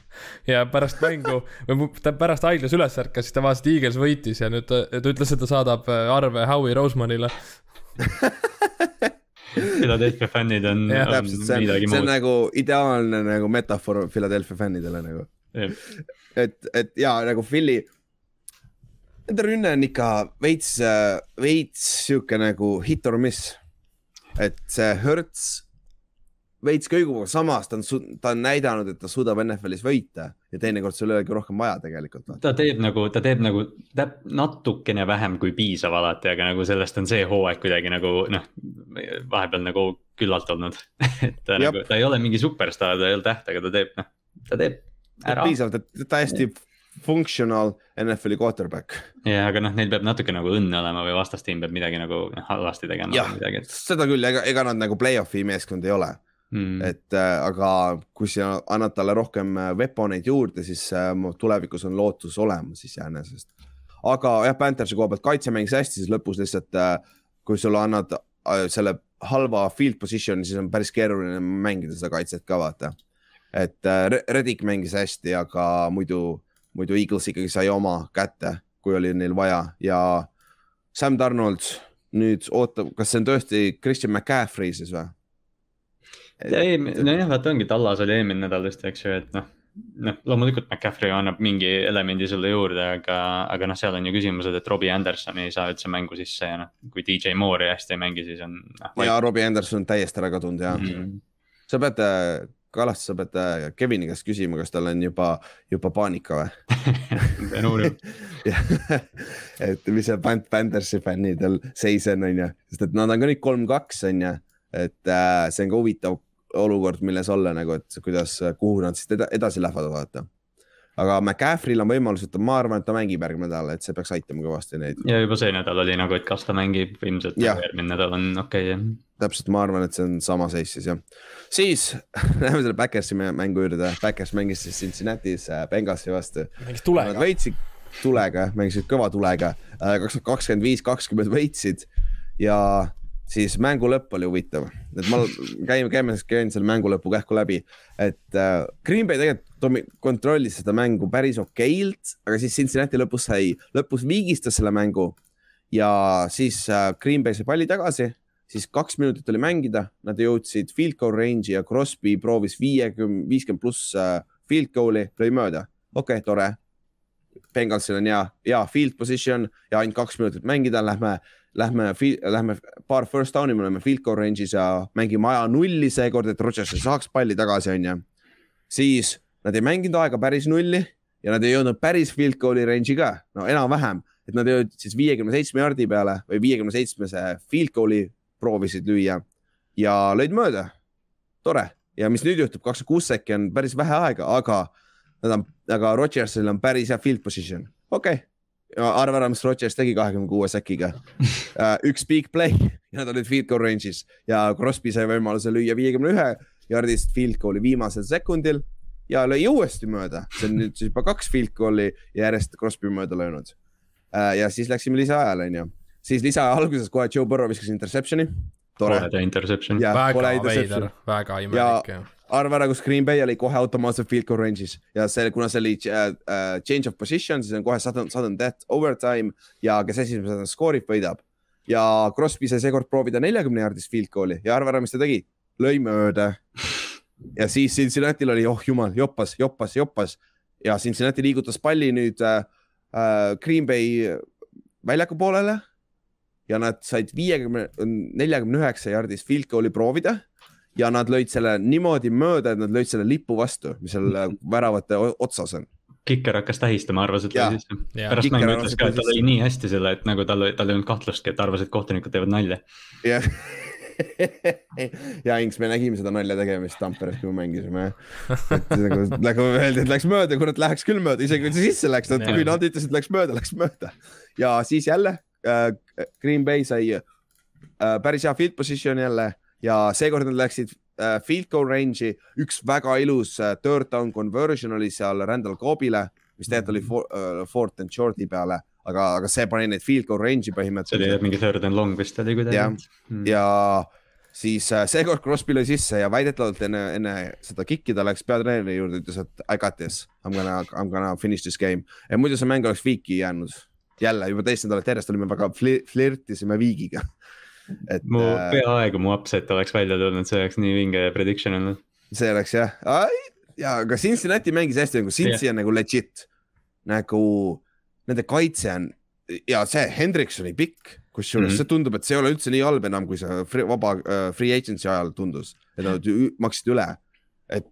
ja pärast mängu, või ta pärast haiglas üles ärkas, siis ta vaatas, et Eagles võitis ja nüüd ta, ta ütles, et ta saadab äh, arve Howie Rosemanile. *laughs* Philadelphia fännid on, on täpselt, see on, see on nagu ideaalne nagu metafoor Philadelphia fännidele nagu. Et, et ja nagu Philly, nende rünne on ikka veits, veits sihuke nagu hit or miss. et see Hertz veits kõigub, samas ta on, ta on näidanud, et ta suudab NFL-is võita ja teinekord sul ei olegi rohkem vaja tegelikult. ta teeb nagu, ta teeb nagu täp-, natukene vähem kui piisav alati, aga nagu sellest on see hooaeg kuidagi nagu noh, vahepeal nagu küllalt olnud. *laughs* et ta Jep. nagu, ta ei ole mingi superstaar, ta ei ole täht, aga ta teeb, noh, ta teeb ära. piisavalt, et täiesti functional NFL-i quarterback. ja, aga noh, neil peab natuke nagu õnne olema või vastastiim peab midagi nagu noh, halvasti tegema jah seda küll, ega, ega nad nagu play-off'i meeskond ei ole mm.. et äh, aga kui sa annad talle rohkem äh, weaponeid juurde, siis äh, tulevikus on lootus olemas iseenesest. aga jah, Panthersi koha pealt kaitse mängis hästi, siis lõpus lihtsalt äh, kui sulle annad äh, selle halva field position'i, siis on päris keeruline mängida seda kaitset ka vaata. et äh, Re- Reddick mängis hästi, aga muidu, muidu Eagles ikkagi sai oma kätte, kui oli neil vaja ja Sam Donald nüüd ootab, kas see on tõesti Christian McCaffrey siis või? ei, nojah, vaata ongi, Tallas oli eelmine nädal tõesti, eks ju, et noh, noh, loomulikult McCaffrey annab mingi elemendi sulle juurde, aga, aga noh, seal on ju küsimused, et Robbie Anderson ei saa üldse mängu sisse ja noh, kui DJ Moore'i hästi ei mängi, siis on noh, ja Robbie Anderson on täiesti ära kadunud ja mm. Mhm. sa pead, Kallaste, sa pead äh, Kevini käest küsima, kas tal on juba, juba paanika või? *laughs* *laughs* et mis see Pan- Panthersi fännidel seis on, onju, sest et nad on ka nüüd kolm-kaks, onju, et äh, see on ka huvitav olukord, milles olla nagu, et kuidas, kuhu nad siis eda- edasi lähevad, vaata. aga McCaffrey'l on võimalus, et ma arvan, et ta mängib järgmine nädal, et see peaks aitama kõvasti neid. ja juba see nädal oli nagu, et kas ta mängib, ilmselt Jah. järgmine nädal on okei okay,, täpselt, ma arvan, et see on sama seis siis jah. Siis *laughs* läheme selle Backersi mä- mängu juurde. Backers mängis siis Cincinnati's äh, Bengalsi vastu. mängis Nad tulega. võitsid tulega, mängisid kõva tulega, kakskümmend, kakskümmend viis, kakskümmend võitsid ja siis mängu lõpp oli huvitav, et ma käin, käime, käin selle mängu lõpu kähku läbi, et äh, Green Bay tegelikult kontrollis seda mängu päris okeilt, aga siis Cincinnati lõpus sai, lõpus viigistas selle mängu ja siis äh, Green Bay sai palli tagasi, siis kaks minutit oli mängida, nad jõudsid field goal range'i ja Crosby proovis viiekümne, viiskümmend pluss äh, field goal'i, lõi mööda, okei okay,, tore. Bengalsil on hea, hea field position ja ainult kaks minutit mängida, lähme, lähme, lähme paar first down'i, me oleme field goal range'is ja mängime aja nulli seekord, et Rodgers ei saaks palli tagasi, onju. siis nad ei mänginud aega päris nulli ja nad ei jõudnud päris field goal'i range'i ka, no enam-vähem, et nad jõudsid siis viiekümne seitsme jardi peale või viiekümne seitsmese field goal'i proovisid lüüa ja lõid mööda. tore ja mis nüüd juhtub, kakskümmend kuus sekki on päris vähe aega, aga nad on, aga Rodgersil on päris hea field position, okei okay.. arva ära, mis Rodgers tegi kahekümne kuue säkiga uh. *laughs* üks big play ja nad olid field goal range'is ja Crosby sai võimaluse lüüa viiekümne ühe jardist field goal'i viimasel sekundil ja lõi uuesti mööda, see on nüüd siis juba kaks field goal'i järjest Crosby mööda löönud uh,. ja siis läksime lisaajale, onju, siis lisaaja alguses kohe Joe Burrow viskas interception'i, tore. Pooled ja interception. ja pole väga veider, väga imelik ja arva ära, kus Green Bay oli kohe automaatselt field goal range'is. Ja see, kuna see oli uh, uh, change of position, siis on kohe sudden, sudden death overtime ja kes esimesena skoorib, võidab. ja Crosby sai seekord proovida neljakümne jaardist field goal'i ja arva ära, mis ta tegi, lõi mööda. ja siis Cincinnati'l oli, oh jumal, joppas, joppas, joppas. Ja Cincinnati liigutas palli nüüd uh, uh, Green Bay väljaku poolele ja nad said viiekümne, neljakümne üheksa jaardist field goal'i proovida ja nad lõid selle niimoodi mööda, et nad lõid selle lipu vastu, mis seal väravate otsas on. Kiker hakkas tähistama, arvas, et lõi sisse. Pärast Kiker mängu ütles et ka, et ta lõi nii hästi selle, et nagu tal, tal ei olnud kahtlustki, et ta arvas, et kohtunikud teevad nalja. jah. ja Inks, me nägime seda nalja tegemist Tamperes, kui me mängisime. nagu, nagu öeldi, et läks mööda, kurat, läheks küll mööda, isegi kui see sisse läks, kui nad ütlesid, et läks mööda, läks mööda. ja siis jälle äh, Green Bay sai äh, päris hea field position jälle ja seekord nad läksid äh, field goal range'i, üks väga ilus äh, third down conversion oli seal Randall Cobbile, mis tegelikult oli for, äh, fourth and short'i peale, aga, aga see pani neid field goal range'i see oli põhimõtteliselt mingi third and long vist oli kuidagi Jah. mm.. ja siis äh, seekord Crosby lõi sisse ja väidetavalt enne, enne seda kikki ta läks peatreeneri juurde, ütles, et I got this, I m gonna, I m gonna finish this game. ja muidu see mäng oleks viiki jäänud. Jälle juba teist nädalat järjest olime väga flir- flirtisime viigiga. et mu äh, peaaegu mu upset oleks välja tulnud, see oleks nii vinge prediction olnud. see oleks jah, ja aga Cincinnati mängis hästi nagu Cincy on nagu legit, nagu nende kaitse on ja see Hendriksoni pikk, kusjuures mm. -hmm. see tundub, et see ei ole üldse nii halb enam, kui see free, vaba uh, free agency ajal tundus, et nad maksid üle. et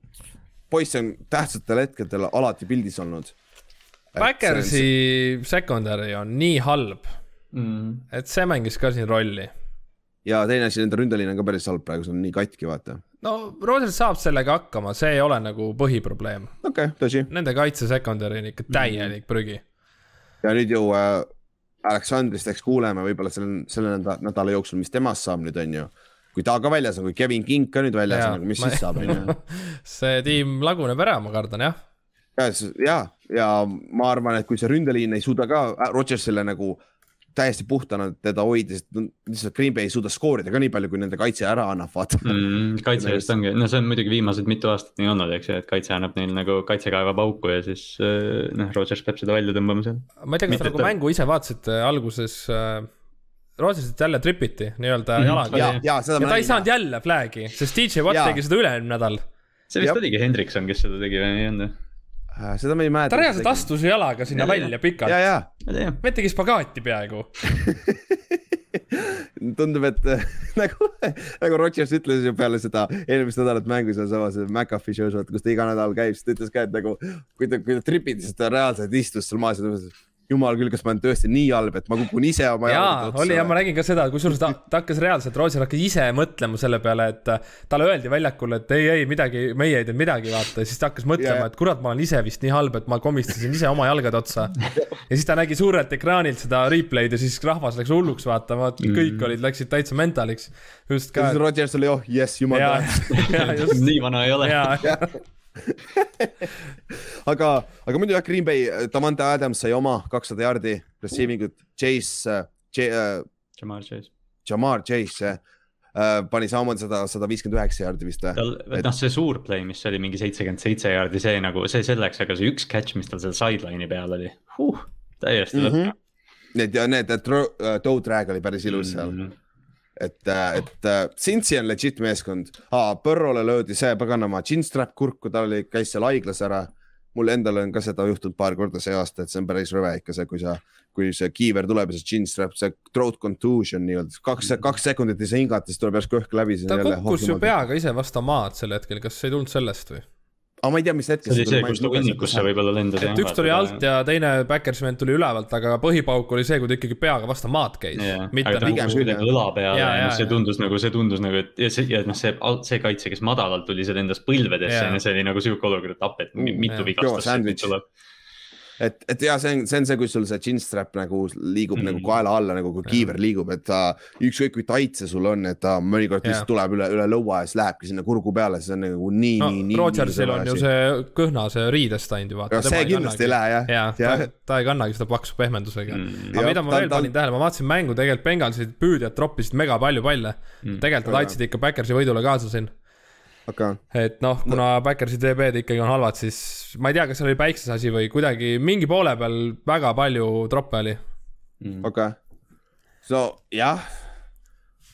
poiss on tähtsatel hetkedel alati pildis olnud. Backersi secondary on nii halb, mm.. et see mängis ka siin rolli. ja teine asi, nende ründeliin on ka päris halb praegu, see on nii katki, vaata. no Rodgers saab sellega hakkama, see ei ole nagu põhiprobleem. okei okay,, tõsi. Nende kaitse secondary on ikka täielik prügi. ja nüüd ju äh, Aleksandrist eks kuuleme võib-olla selle, selle nädala, jooksul, mis temast saab nüüd on ju. kui ta ka väljas on, kui Kevin King ka nüüd väljas on, mis siis saab, on ju. *laughs* see tiim laguneb ära, ma kardan jah. ja, ja, ja ma arvan, et kui see ründeliin ei suuda ka Rodgersile nagu täiesti puhtana teda hoida, sest lihtsalt Green Bay ei suuda skoorida ka nii palju, kui nende kaitse ära annab, vaata Mm, kaitse eest ongi, no see on muidugi viimased mitu aastat nii olnud, eks ju, et kaitse annab neil nagu kaitse kaevab auku ja siis äh, noh, Rodgers peab seda välja tõmbama seal. ma ei tea, kas te nagu ta- mängu ise vaatasite alguses äh,. Rodgersit jälle tripiti nii-öelda Mhm. jalaga ja ja,, ja ta ei saanud jälle flag'i, sest DJ Watt tegi seda üle-eelmine nädal. see vist oligi Hendrikson, kes seda tegi või ei olnud? Äh, seda ma ei mäleta. ta reaalselt. astus jalaga sinna Ja, ja. välja pikalt ja, ja ma ei tea. me tegi spagaati peaaegu. *laughs* tundub, et äh, *laughs* nagu, nagu Rodgers ütles ju peale seda eelmist nädalat mängu sealsamas McAfee show's, kus ta iga nädal käib, siis ta ütles ka, et nagu kui ta, kui ta tripiti, siis ta reaalselt istus seal maas ja et jumal küll, kas ma olen tõesti nii halb, et ma kukun ise oma jaa, oli ja ma nägin ka seda, kusjuures ta, ta hakkas reaalselt, Roger hakkas ise mõtlema selle peale, et talle öeldi väljakul, et ei, ei midagi, meie ei teinud midagi, vaata, ja siis ta hakkas mõtlema et kurat, ma olen ise vist nii halb, et ma komistasin ise oma jalgade otsa. *laughs* ja siis ta nägi suurelt ekraanilt seda replay'd ja siis rahvas läks hulluks vaatama, kõik olid, läksid täitsa mentaliks. just ja ka siis, Rodgers oli, oh jess, jumal tänatud. *laughs* nii vana ei ole. *laughs* aga, aga muidu jah, Green Bay, Davante Adams sai oma kakssada jaardi receiving ut, Chase J,, Jamar Chase. Jamar Chase äh, pani samamoodi sada, sada viiskümmend üheksa jaardi vist või? tal, noh, see suur play, mis oli mingi seitsekümmend seitse jaardi, see nagu, see selleks, aga see üks catch, mis tal seal sideline'i peal oli huh,, täiesti mm. lõpp -hmm. Need ja need, toe drag oli päris ilus seal, mm. et, et äh, Cincy on legit meeskond. Põrrole löödi see paganama chinstrap kurku, ta oli, käis seal haiglas ära. mul endal on ka seda juhtunud paar korda see aasta, et see on päris rõve ikka see, kui sa, kui see kiiver tuleb ja see chinstrap, see throat contusion nii-öelda, kaks, kaks sekundit ei saa hingata, siis tuleb järsku õhk läbi. ta kukkus ju. peaga ise vastu maad sel hetkel, kas see ei tulnud sellest või? Aga ma ei tea, mis hetkel see oli see, kus ta hunnikusse võib-olla lendas. et üks tuli alt ja teine Backersi vend tuli ülevalt, aga põhipauk oli see, kui ta ikkagi peaga vastu maad käis mitte aga ta nagu pigem kukkus küll, kuidagi õla peale ja jaa, noh, see jaa. tundus nagu, see tundus nagu, et ja see ja noh, see, see kaitse, kes madalalt tuli, see lendas põlvedesse Jaa. ja see oli nagu siuke olukord, et appi, et mi- mitu vigastust tuleb. et, et ja see on, see on see, kui sul see chinstrap nagu liigub mm. Mm. nagu kaela alla nagu kui kiiver liigub, et ta ükskõik kui tait see sul on, et ta mõnikord lihtsalt tuleb üle, üle lõua ja siis lähebki sinna kurgu peale, see on nagu nii no nii, nii. Rodgersil on ju see kõhna see riidest ainult ju vaata. Ja see kindlasti ei lähe, jah. Jah. ta, ta ei kannagi seda paksu pehmendusega mm.. Aga Jah, mida ma ta- veel ta- panin tähele, ma vaatasin mängu, tegelikult Bengalsid püüdjad troppisid mega palju palle mm.. tegelikult nad aitasid ikka Backersi võidule kaasa siin. Aga et noh, kuna no. Backersi DB-d ikkagi on halvad, siis ma ei tea, kas seal oli päikses asi või kuidagi mingi poole peal väga palju troppe oli. Mm. okei okay.. so jah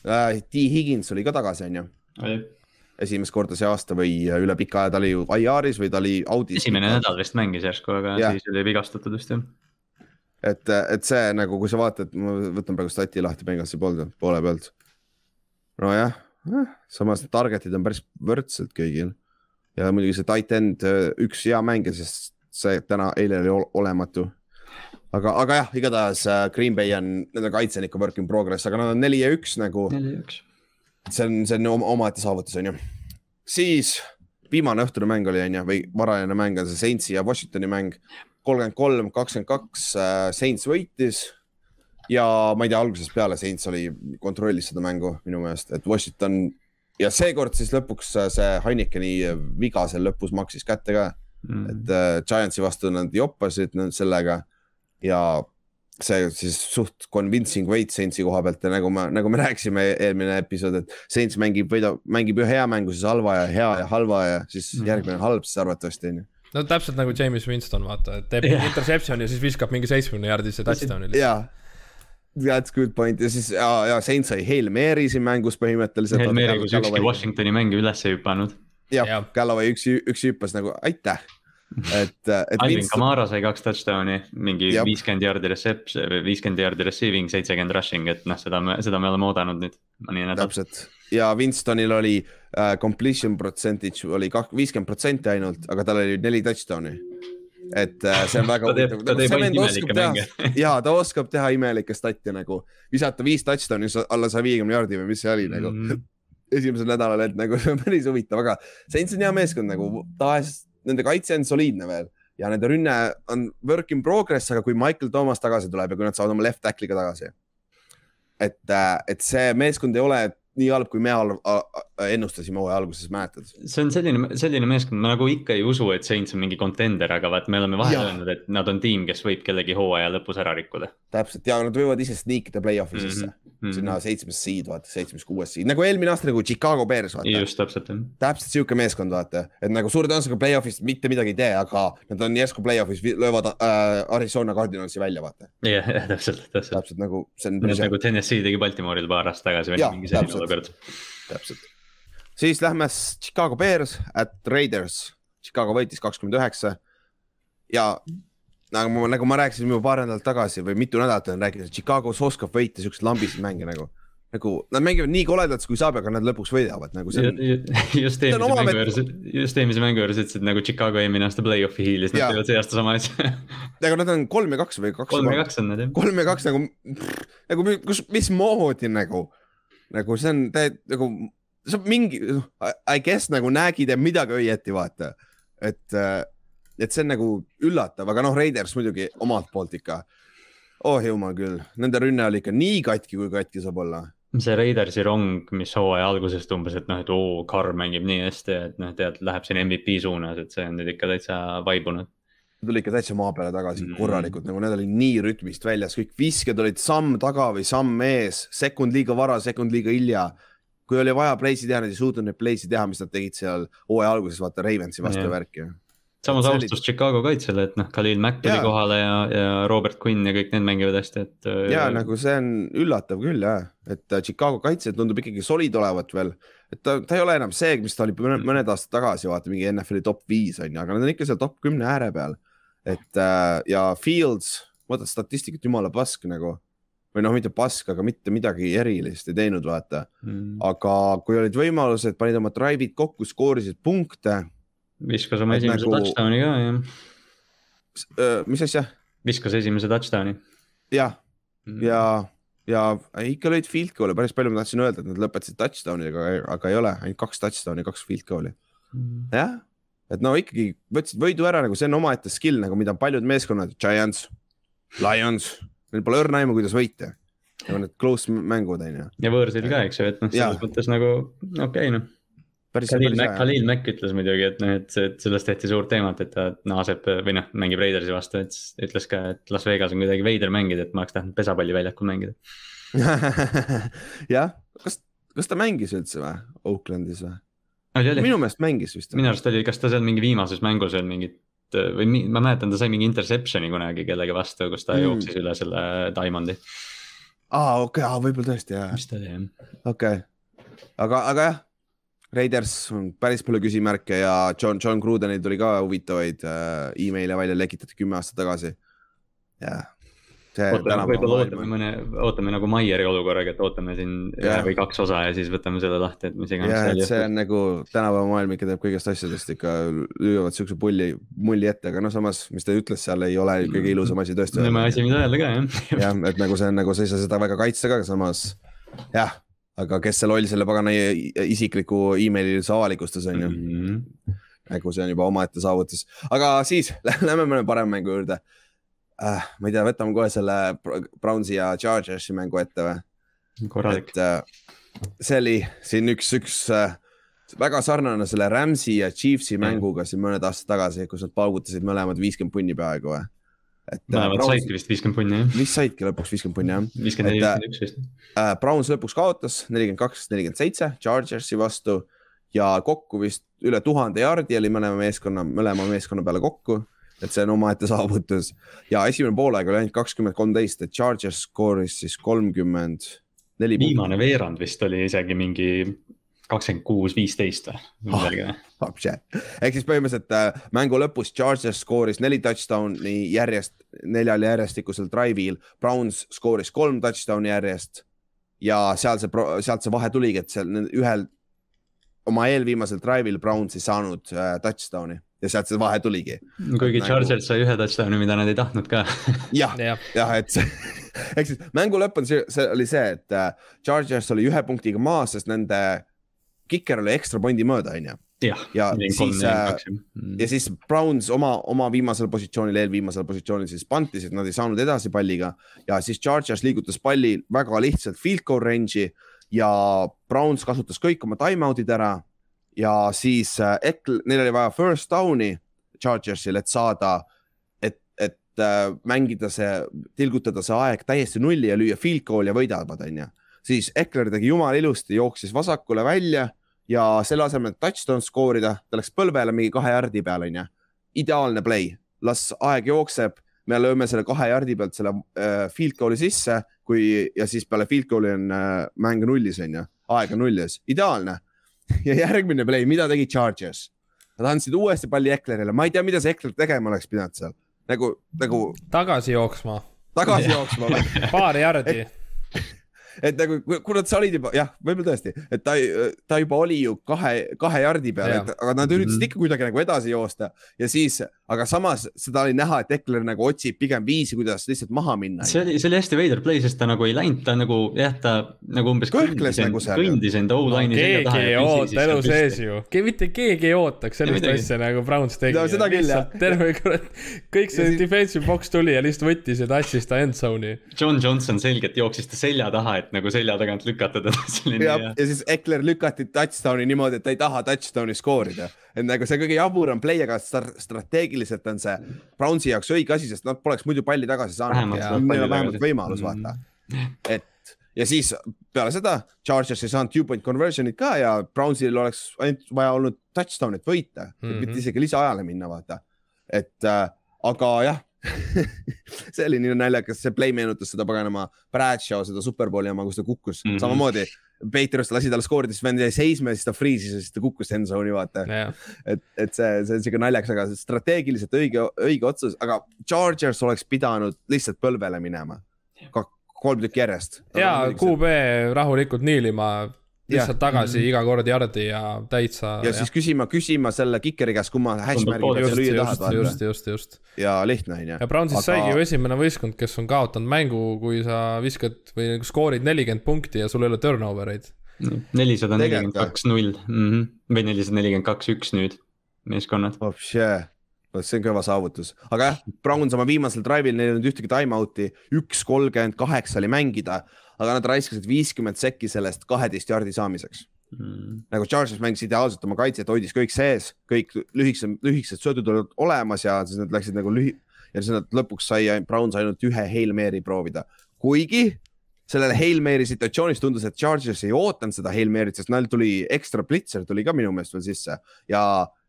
äh,, T Higgins oli ka tagasi, onju, esimest korda see aasta või üle pika aja, ta oli ju IR-is või ta oli audis. esimene nädal vist mängis järsku, aga Jah. siis oli vigastatud vist jah. et, et see nagu, kui sa vaatad, ma võtan praegu stati lahti Bengalsi poolde, poole pealt. nojah, samas target'id on päris võrdselt kõigil ja muidugi see tight end üks hea mängija, sest see täna, eile oli ol- olematu. aga, aga jah, igatahes äh, Green Bay on, nende kaitse on ikka work in progress, aga nad on neli ja üks nagu, see on, see on oma- omaette saavutus, on ju. siis viimane õhtune mäng oli, on ju, või varajane mäng on see Saintsi ja Washingtoni mäng. kolmkümmend kolm, kakskümmend kaks, Saints võitis. Ja ma ei tea, algusest peale Saints oli, kontrollis seda mängu minu meelest, et Washington ja seekord siis lõpuks see Heinekeni viga seal lõpus maksis kätte ka, Mm. et äh, Giantsi vastu nad joppasid sellega ja see siis suht convincing võit Saintsi koha pealt ja nagu me, nagu me rääkisime eelmine episood, et Saints mängib, võidab, mängib ühe hea mängu, siis halva ja hea ja halva ja siis Mhm. järgmine halb, siis arvatavasti on ju. no täpselt nagu James Winston, vaata, et teeb Jah. interception'i ja siis viskab mingi seitsmekümne jaardise touchdown'i. ja, that's good point ja siis ja, ja Saints sai Hail Mary siin mängus põhimõtteliselt. Hail Mary, kus ükski Washingtoni mäng üles ei hüpanud. jah Jah., Galloway üks, üks hüppas nagu aitäh et, et *laughs* Alvin Vince, Kamara sai kaks touchdown'i, mingi viiskümmend jardi reception, viiskümmend jardi receiving, seitsekümmend rushing, et noh, seda me, seda me oleme oodanud nüüd täpselt ja Winstonil oli äh, completion percentage oli kak-, viiskümmend protsenti ainult, aga tal oli neli touchdown'i. Et äh, see on *laughs* väga Ta teeb- ta teeb ainult imelikke mänge. *laughs* ja ta oskab teha imelikke stat'e nagu visata viis touchdown'i alla saja viiekümne jardi või mis see oli nagu Mm. *laughs* esimesel nädalal, et nagu see on päris huvitav, aga Saints on hea meeskond nagu tahes, nende kaitse on soliidne veel ja nende rünne on work in progress, aga kui Michael Thomas tagasi tuleb ja kui nad saavad oma left tackle'iga tagasi. et, et see meeskond ei ole nii halb, kui me ennustasime hooaja alguses, mäletad? see on selline, selline meeskond, ma nagu ikka ei usu, et Saints on mingi contender, aga vaat me oleme vahel Jah. öelnud, et nad on tiim, kes võib kellegi hooaja lõpus ära rikkuda täpselt ja nad võivad ise sneak ida play-off'i sisse mm. mm. -hmm. sinna seitsmes seed, vaata, seitsmes, kuues seed, nagu eelmine aasta nagu Chicago Bears, vaata. just täpselt jah. täpselt sihuke meeskond, vaata, et nagu suure tõenäosusega play-off'ist mitte midagi ei tee, aga nad on järsku play-off'is, löövad äh, Arizona Cardinalsi välja, vaata. jah, jah, täpselt, täpselt. täpselt nagu see on nagu Tennessee tegi Baltimooril paar aastat tagasi selline täpselt. olukord. täpselt. siis lähme Chicago Bears at Raiders. Chicago võitis kakskümmend üheksa ja nagu ma, nagu ma rääkisin juba paar nädalat tagasi või mitu nädalat olen rääkinud, Chicagos oskab võita siukseid lambiseid mänge nagu, nagu nad mängivad nii koledalt, kui saab, aga nad lõpuks võidavad nagu see on. just eelmise mängu juures, just eelmise mängu juures ütlesid nagu Chicago eelmine aasta play-off'i hiilis, nad teevad see aasta sama asja. *laughs* aga nad on kolm ja kaks või kaks. kolm ja kaks on nad jah. kolm ja kaks nagu, nagu kus, mismoodi nagu, nagu see on tä- nagu, see on mingi, I guess nagu nägid midagi õieti, vaata. et, et see on nagu üllatav, aga noh, Raiders muidugi omalt poolt ikka. oh jumal küll, nende rünne oli ikka nii katki, kui katki saab olla. see Raidersi rong, mis hooaja alguses tundus, et noh, et oo, Carr mängib nii hästi, et noh, tead, läheb siin MVP suunas, et see on nüüd ikka täitsa vaibunud. Tuli ikka täitsa maa peale tagasi Mm. mm. korralikult, nagu need olid nii rütmist väljas, kõik visked olid samm taga või samm ees, sekund liiga vara, sekund liiga hilja. kui oli vaja play'si teha, nad ei suutnud neid play'si teha, mis nad tegid seal hooaja alguses, vaata Ravensi vastu yeah. värki. samas See oli- austus Chicago kaitsele, et noh, Khalil Mack tuli kohale ja, ja Robert Quinn ja kõik need mängivad hästi, et. ja nagu see on üllatav küll jah, et äh, Chicago kaitse tundub ikkagi soliid olevat veel, et ta, ta ei ole enam see, mis ta oli mõned, mõned aastad tagasi, vaata mingi NFL-i top viis on ju, aga nad on ikka seal top kümne ääre peal. Et äh, ja Fields, vaata statistikat jumala pask nagu või noh, mitte pask, aga mitte midagi erilist ei teinud, vaata. Mm. aga kui olid võimalused, panid oma drive'id kokku, skoorisid punkte. viskas oma esimese nagu- touchdown'i ka jah, mis asja? viskas esimese touchdown'i. jah, ja, ja ikka lõid field goal'e päris palju, ma tahtsin öelda, et nad lõpetasid touchdown'iga, aga ei ole, ainult kaks touchdown'i, kaks field goal'i. jah, et no ikkagi võtsid võidu ära nagu see on omaette skill nagu, mida paljud meeskonnad, Giants, Lions, neil pole õrna aimu, kuidas võita. nagu need close mängud on ju, ja võõrsil ka, eks ju, et noh, selles mõttes nagu okei okay, noh. Khalil Mack. Khalil Mack ütles muidugi, et noh, et et sellest tehti suurt teemat, et ta naaseb või noh, mängib Raidersi vastu, et ütles ka, et Las Vegas on kuidagi veider mängida, et ma oleks tahtnud pesapalliväljakul mängida. *laughs* jah, kas, kas ta mängis üldse või, Oaklandis või? oli, oli, minu meelest mängis vist. minu arust oli, kas ta seal mingi viimases mängus veel mingit või mi, ma mäletan, ta sai mingi interception'i kunagi kellegi vastu, kus ta Mm. jooksis üle selle Diamondi, aa, okei okay,, võib-olla tõesti jah, mis ta oli jah. okei okay.. aga, aga jah, Raiders on päris palju küsimärke ja John, John Grudenil tuli ka huvitavaid äh, email'e välja lekitati kümme aastat tagasi. jah, ootame, võib-olla ootame maailm- mõne, ootame nagu Maieri olukorraga, et ootame siin ühe või kaks osa ja siis võtame selle lahti, et mis iganes jah, et see on nagu tänapäeva maailm ikka teeb kõigist asjadest ikka lüüavad siukse pulli, mulli ette, aga noh, samas, mis ta ütles seal ei ole kõige ilusam asi tõesti. nõme asi, mida öelda ka jah. jah, et nagu see on nagu sa ei saa seda väga kaitsta ka, samas jah, aga kes see loll selle pagana isikliku emaili üldse avalikustas, on ju, Mhm. nagu see on juba omaette saavutus, aga siis *laughs* lähme mõne parema mängu juurde äh,. ma ei tea, võtame kohe selle Br- Brownsi ja Chargersi mängu ette või? korralik. et äh, see oli siin üks, üks äh, väga sarnane selle Rams'i ja Chiefsi Jah. mänguga siin mõned aastad tagasi, kus nad paugutasid mõlemad viiskümmend punni peaaegu või? et äh, mõlemad Browns saidki vist viiskümmend punni jah, vist saidki lõpuks viiskümmend punni jah viiskümmend neli, äh, viiskümmend üks vist. äh,. Browns lõpuks kaotas nelikümmend kaks, nelikümmend seitse Chargersi vastu ja kokku vist üle tuhande jardi oli mõlema meeskonna, mõlema meeskonna peale kokku. Et see on omaette saavutus. Ja esimene poolaeg oli ainult kakskümmend kolmteist, et Chargers skooris siis kolmkümmend neli viimane veerand vist oli isegi mingi kakskümmend kuus, viisteist või või? ehk siis põhimõtteliselt äh, mängu lõpus Chargers skooris neli touchdown'i järjest, neljal järjestikusel drive'il. Browns skooris kolm touchdown'i järjest. Ja seal see, sealt see vahe tuligi, et seal ühel oma eelviimasel drive'il Browns ei saanud äh, touchdown'i ja sealt see vahe tuligi. kuigi Chargers sai ühe touchdown'i, mida nad ei tahtnud ka jah, jah, et see *laughs* ehk siis mängu lõpp on see, see oli see, et äh, Chargers oli ühe punktiga maas, sest nende kiker oli ekstra pointi mööda, onju. ja, ja siis, äh, mm. ja siis Browns oma, oma viimasel positsioonil, eelviimasel positsioonil siis pantisid, nad ei saanud edasi palliga ja siis Chargers liigutas palli väga lihtsalt field goal range'i ja Browns kasutas kõik oma time-out'id ära ja siis äh, Ekl, neil oli vaja first down'i Chargersil, et saada, et, et äh, mängida see, tilgutada see aeg täiesti nulli ja lüüa field goal ja võidavad, onju. siis Ekler tegi jumala ilusti, jooksis vasakule välja ja selle asemel, et touchdown skoorida, ta läks põlvele mingi kahe jardi peale, onju. ideaalne play, las aeg jookseb, me lööme selle kahe jardi pealt selle äh, field goal'i sisse, kui ja siis peale field goal'i on äh, mäng nullis, onju, aeg on nullis, ideaalne. *laughs* ja järgmine play, mida tegi Chargers? Nad andsid uuesti palli Eklerile, ma ei tea, mida see Ekler tegema oleks pidanud seal, nagu, nagu. tagasi jooksma. tagasi jooksma või *laughs* paari jardi et nagu, kuna sa olid juba jah, võib-olla tõesti, et ta, ta juba oli ju kahe, kahe jardi peal, et aga nad üritasid mm -hmm. ikka kuidagi nagu edasi joosta ja siis, aga samas seda oli näha, et Ekler nagu otsib pigem viisi, kuidas lihtsalt maha minna. see oli, see oli hästi veider play, sest ta nagu ei läinud, ta nagu jah, ta nagu umbes kõhkles nagu seal. kõndis enda O-line'i no, selja taha. keegi ei oota elu sees ju, mitte keegi ei ootaks sellist asja nagu Browns tegi no,. seda küll jah. terve kurat, kõik see defensive box tuli ja lihtsalt võttis ja tassis ta end zone'i. John Johnson selgelt jooksis ta selja taha, et nagu selja tagant lükata teda *laughs* ja, ja siis Ekler lükati touchdown'i niimoodi, et ta ei taha touchdown'i skoorida. et nagu see kõige jaburam play, aga strateegiliselt on see Brownsi jaoks õige asi, sest nad poleks muidu palli tagasi saanud. Neil on vähemalt võimalus vaata, mm. et ja siis peale seda Chargers ei saanud two point conversion'it ka ja Brownsil oleks ainult vaja olnud touchdown'it võita mm, -hmm. mitte isegi lisaajale minna, vaata. et äh, aga jah *laughs* see oli nii naljakas, see play meenutas seda paganama Bradshaw seda superbowli oma, kus ta kukkus mm -hmm. samamoodi. Patriots lasi talle skoorida, siis vend jäi seisma ja siis ta freeze'is ja siis ta kukkus end zone'i vaata yeah.. et, et see, see on siuke naljakas, aga strateegiliselt õige, õige otsus, aga Chargers oleks pidanud lihtsalt põlvele minema. kolm tükki järjest. ja QB rahulikult niilima lihtsalt tagasi -hmm. iga kord jardi ja täitsa. ja siis küsima, küsima selle kikeri käest, kumma hashmärgi peal sa lüüa tahad. just, just, just. ja lihtne on ju. ja Brownsist Aga... saigi ju esimene võistkond, kes on kaotanud mängu, kui sa viskad või nagu skoorid nelikümmend punkti ja sul ei ole turnover eid. nelisada nelikümmend kaks, null mhm. või nelisada nelikümmend kaks, üks nüüd meeskonnad. vot see on kõva saavutus, aga jah, Browns oma viimasel drive'il, neil ei olnud ühtegi time out'i, üks kolmkümmend kaheksa oli mängida aga nad raiskasid viiskümmend sekki sellest kaheteist jardi saamiseks. Mm.. nagu Chargers mängis ideaalselt oma kaitset, hoidis kõik sees, kõik lühikesed, lühikesed söödud olid olemas ja siis nad läksid nagu lühi- ja siis nad lõpuks sai, Browns ainult ühe Hail Mary proovida, kuigi sellele Hail Mary situatsioonis tundus, et Chargers ei ootanud seda Hail Mary't, sest neil tuli ekstra blitzer tuli ka minu meelest veel sisse. Ja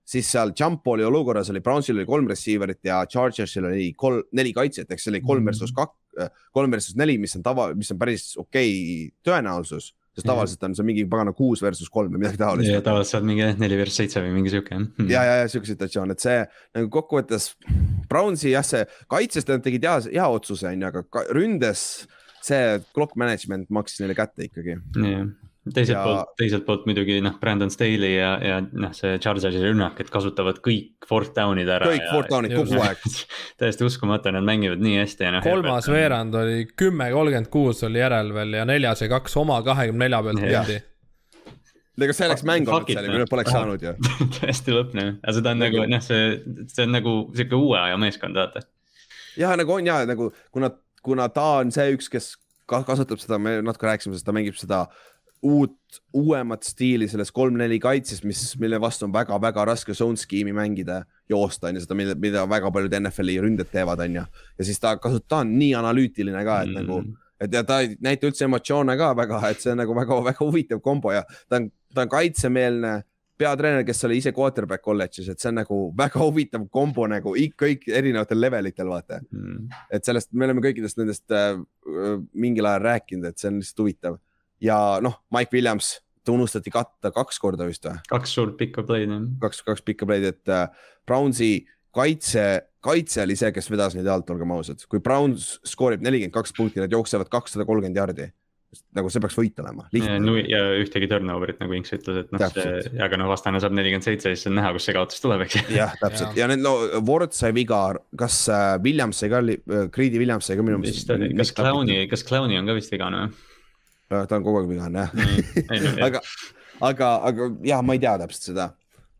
siis seal jump ball'i olukorras oli Brownsil oli kolm receiver'it ja Chargersil oli kolm, neli kaitset, ehk see oli kolm versus kaks kolm versus neli, mis on tava, mis on päris okei okay tõenäosus, sest tavaliselt on see mingi pagana kuus versus kolm või midagi taolist. ja tavaliselt mingi neli versus seitse või mingi sihuke jah. Hmm.. ja, ja, ja sihuke situatsioon, et see nagu kokkuvõttes Brownsi jah, see kaitsest nad tegid hea, hea otsuse on ju, aga ründes see clock management maksis neile kätte ikkagi. jah teiselt ja... poolt, teiselt poolt muidugi noh, Brandon Staley ja, ja noh, see Chargersi rünnak, et kasutavad kõik fourth down'id ära. kõik fourth down'id kogu aeg *laughs* täiesti uskumatu, nad mängivad nii hästi ja noh. kolmas veerand oli kümme, kolmkümmend kuus oli järel veel ja neljas ja kaks oma kahekümne nelja pealt mindi ega see oleks mäng olnud seal, kui nad poleks saanud ju *laughs* täiesti lõpne, aga seda on nagu noh, see, see on nagu sihuke uue aja meeskond, vaata. ja nagu on ja nagu kuna, kuna ta on see üks, kes kasutab seda, me natuke rääkisime, sest ta mängib seda uut, uuemat stiili selles kolm-neli kaitses, mis, mille vastu on väga-väga raske zone skeemi mängida, joosta on ju seda, mida, mida väga paljud NFL-i ründed teevad, on ju. ja siis ta kasutab, ta on nii analüütiline ka, et mm. nagu, et ja ta ei näita üldse emotsioone ka väga, et see on nagu väga-väga huvitav kombo ja ta on, ta on kaitsemeelne peatreener, kes oli ise quarterback kolledžis, et see on nagu väga huvitav kombo nagu kõik erinevatel levelitel, vaata mm.. et sellest, me oleme kõikidest nendest äh, mingil ajal rääkinud, et see on lihtsalt huvitav ja noh, Mike Williams unustati katta kaks korda vist või? kaks suurt pikka play'd jah. kaks, kaks pikka play'd, et äh, Brownsi kaitse, kaitse oli see, kes vedas neid alt, olgem ausad. kui Browns skoorib nelikümmend kaks punkti, nad jooksevad kakssada kolmkümmend jardi nagu see peaks võit olema. ja ühtegi turnover'it nagu Inks ütles, et noh, see, aga noh, vastane saab nelikümmend seitse, siis on näha, kus see kaotus tuleb, eks. jah, täpselt ja, ja need no Ward sai viga, kas äh, Williams sai ka, Creed'i Williams sai ka minu meelest. kas Clowni, kas Clowni on ka vist vigane või? Ta on kogu aeg vigane jah mm, *laughs* aga, aga, aga jah, ma ei tea täpselt seda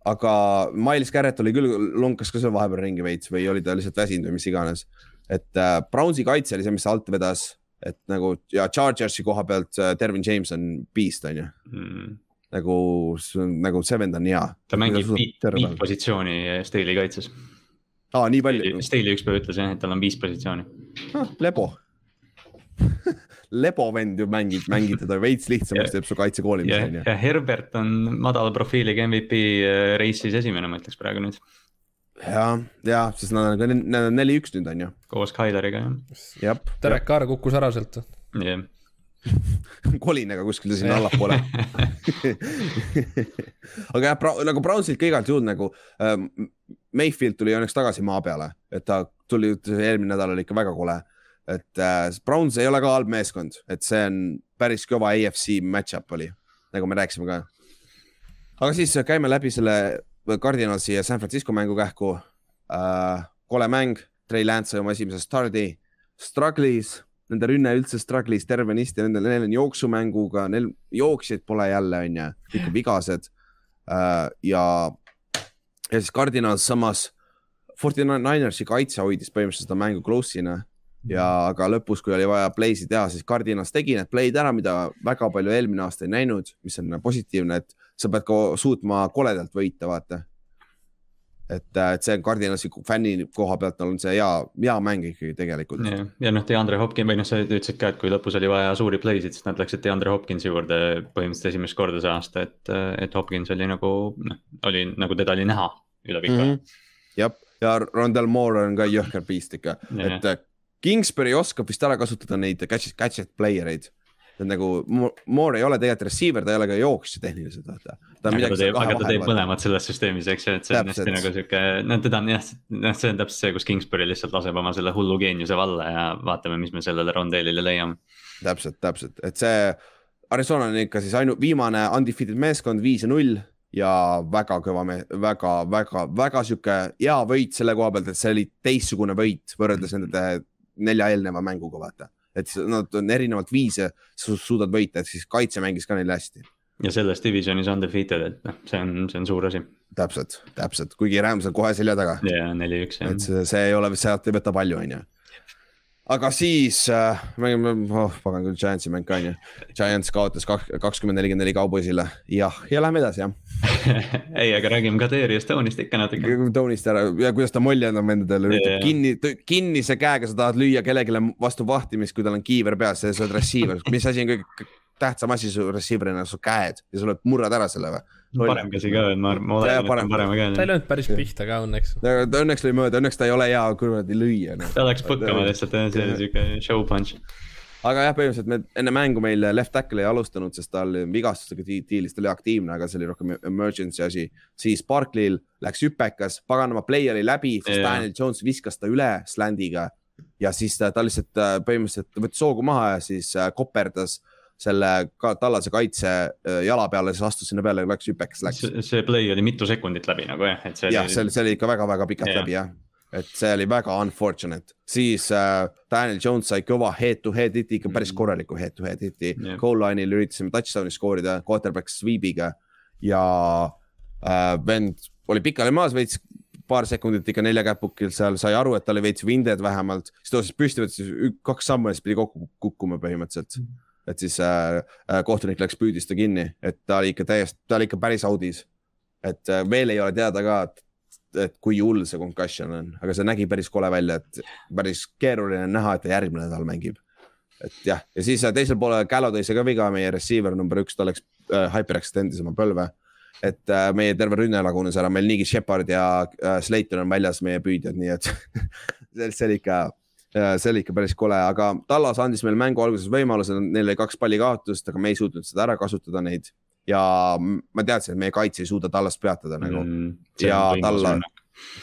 aga Miles Garrett oli küll, lonkas ka seal vahepeal ringi veits või oli ta lihtsalt väsinud või mis iganes. et äh, Brownsi kaitse oli see, mis alt vedas et nagu ja Chargersi koha pealt Dervin äh, James on beast, on ju mm.. nagu, nagu see vend on hea. ta mängib viit positsiooni Stahli kaitses. aa, nii palju? Stahli üks päev ütles jah, et tal on viis positsiooni ah,. lebo *laughs* lebo vend ju mängib, mängib teda veits lihtsamaks, *laughs* teeb su kaitse koolimise on ju. ja Herbert on madala profiiliga MVP äh, reisis esimene, ma ütleks praegu nüüd ja, ja, sest nad on ka, nad on neli-üks nüüd on ju. koos Kaileriga jah. Derek Carr kukkus ära sealt. jah *laughs* kolinaga kuskile sinna allapoole *laughs* aga jah, nagu Brownsilt ka igalt juhul nagu ähm, Mayfield tuli õnneks tagasi maa peale, et ta tuli, eelmine nädal oli ikka väga kole. Et äh, Browns ei ole ka halb meeskond, et see on päris kõva AFC match-up oli, nagu me rääkisime ka. aga siis käime läbi selle Cardinalsi ja San Francisco mängu kähku äh,. kole mäng, Trey Lance sai oma esimese stardi, struggle'is, nende rünne üldse struggle'is tervenisti, nendel, neil on jooksumänguga, neil jooksjaid pole jälle, on ju, ikka vigased äh,. ja, ja siis Cardinals samas, Forty Ninersi kaitse hoidis põhimõtteliselt seda mängu close'ina ja aga lõpus, kui oli vaja play'si teha, siis Cardinals tegi need play'd ära, mida väga palju eelmine aasta ei näinud, mis on positiivne, et sa pead ka suutma koledalt võita, vaata. et, äh, et see Cardinalsi fänni koha pealt on see hea, hea mäng ikkagi tegelikult. ja, ja noh, DeAndre Hopkins või noh, sa ütlesid ka, et kui lõpus oli vaja suuri play sid, siis nad läksid DeAndre Hopkinsi juurde põhimõtteliselt esimest korda see aasta, et, et Hopkins oli nagu noh, oli nagu teda oli näha üle pika mm -hmm.. jah, ja Rondel Moore on ka jõhker beast ikka, et äh, Kingsbury oskab vist ära kasutada neid catch, catch player eid nagu Moore ei ole tegelikult receiver, ta ei ole ka jooksja tehniliselt, vaata. aga ta teeb, aga ta teeb mõlemad selles süsteemis, eks ju, et see on hästi nagu sihuke, no teda on jah, noh, see on täpselt see, kus Kingsbury lihtsalt laseb oma selle hullu geeniuse valla ja vaatame, mis me sellele Rondelile leiame. täpselt, täpselt, et see Arizona on ikka siis ainult viimane undefeated meeskond, viis ja null ja väga kõva, väga, väga, väga sihuke hea võit selle koha pealt, et see oli teistsugune võit võrreldes nende nelja eelneva mänguga, vaata et nad on erinevalt viise, sa suudad võita, et siis kaitse mängis ka neil hästi. ja selles divisionis undefeated, et noh, see on, see on suur asi. täpselt, täpselt, kuigi Rams on kohe selja taga. ja neli-üks et see, see ei ole, sealt ei võta palju, on ju aga siis äh, oh pagan küll, Giantsi mäng ka on ju. Giants kaotas kakskümmend nelikümmend neli kauboisile, jah, ja lähme edasi jah. *laughs* Ei, aga räägime ka Darius Stone'ist ikka natuke. Stone'ist ära. Ja kuidas ta molli annab vendadele, üritab kinni, kinnise käega sa tahad lüüa kellelegi vastu vahtimist, kui tal on kiiver peas sa oled receiver, mis asi on kõige tähtsam asi su receiver'ina, su käed. Ja sa oled murrad ära selle või? Parem käsi ka, ma, ma olen parem, parema käe. ta ei löönud päris pihta ka õnneks. ta õnneks lõi mööda, õnneks ta ei ole hea kuradi lüüa no.. ta läks põkkama lihtsalt, see oli siuke show punch. aga jah, põhimõtteliselt me enne mängu meil left tackle ei alustanud, sest ta oli vigastusega diilis, ta oli aktiivne, aga see oli rohkem emergency asi. siis Barclay'l läks hüpekas, paganama play oli läbi, siis yeah. Daniel Jones viskas ta üle slandiga ja siis ta, ta lihtsalt äh, põhimõtteliselt võttis hoogu maha ja siis äh, koperdas selle ka, tallase kaitse äh, jala peale, siis astus sinna peale ja läks hüpeks, läks. see play oli mitu sekundit läbi nagu jah, et see. jah, see oli, see oli ikka väga-väga pikalt yeah. läbi jah et see oli väga unfortunate, siis äh, Daniel Jones sai kõva head to head hiti, ikka päris mm. korraliku head to head hiti yeah.. Goal line'il üritasime touchdown'i skoorida quarterback sweep'iga ja äh, vend oli pikali maas veits, paar sekundit ikka nelja käpukil seal, sai aru, et tal oli veits vinded vähemalt, siis tõusis püsti, võttis kaks sammu ja siis pidi kokku kukkuma põhimõtteliselt mm. -hmm et siis äh, äh, kohtunik läks, püüdis ta kinni, et ta oli ikka täiesti, ta oli ikka päris audis. et äh, veel ei ole teada ka, et, et kui hull see concussion on, aga see nägi päris kole välja, et päris keeruline on näha, et ta järgmine nädal mängib. et jah, ja siis äh, teisel poolel Gallo tõi see ka viga, meie receiver number üks, ta läks äh,, hyperextend'is oma põlve et äh, meie terve rünne lagunes ära, meil niigi Shepard ja äh, Slayton on väljas, meie püüdjad, nii et *laughs* see oli ikka see oli ikka päris kole, aga Tallas andis meile mängu alguses võimaluse, neil oli kaks palli kaotust, aga me ei suutnud seda ära kasutada neid. ja ma teadsin, et meie kaitse ei suuda tallast peatada nagu mm.. ja talla,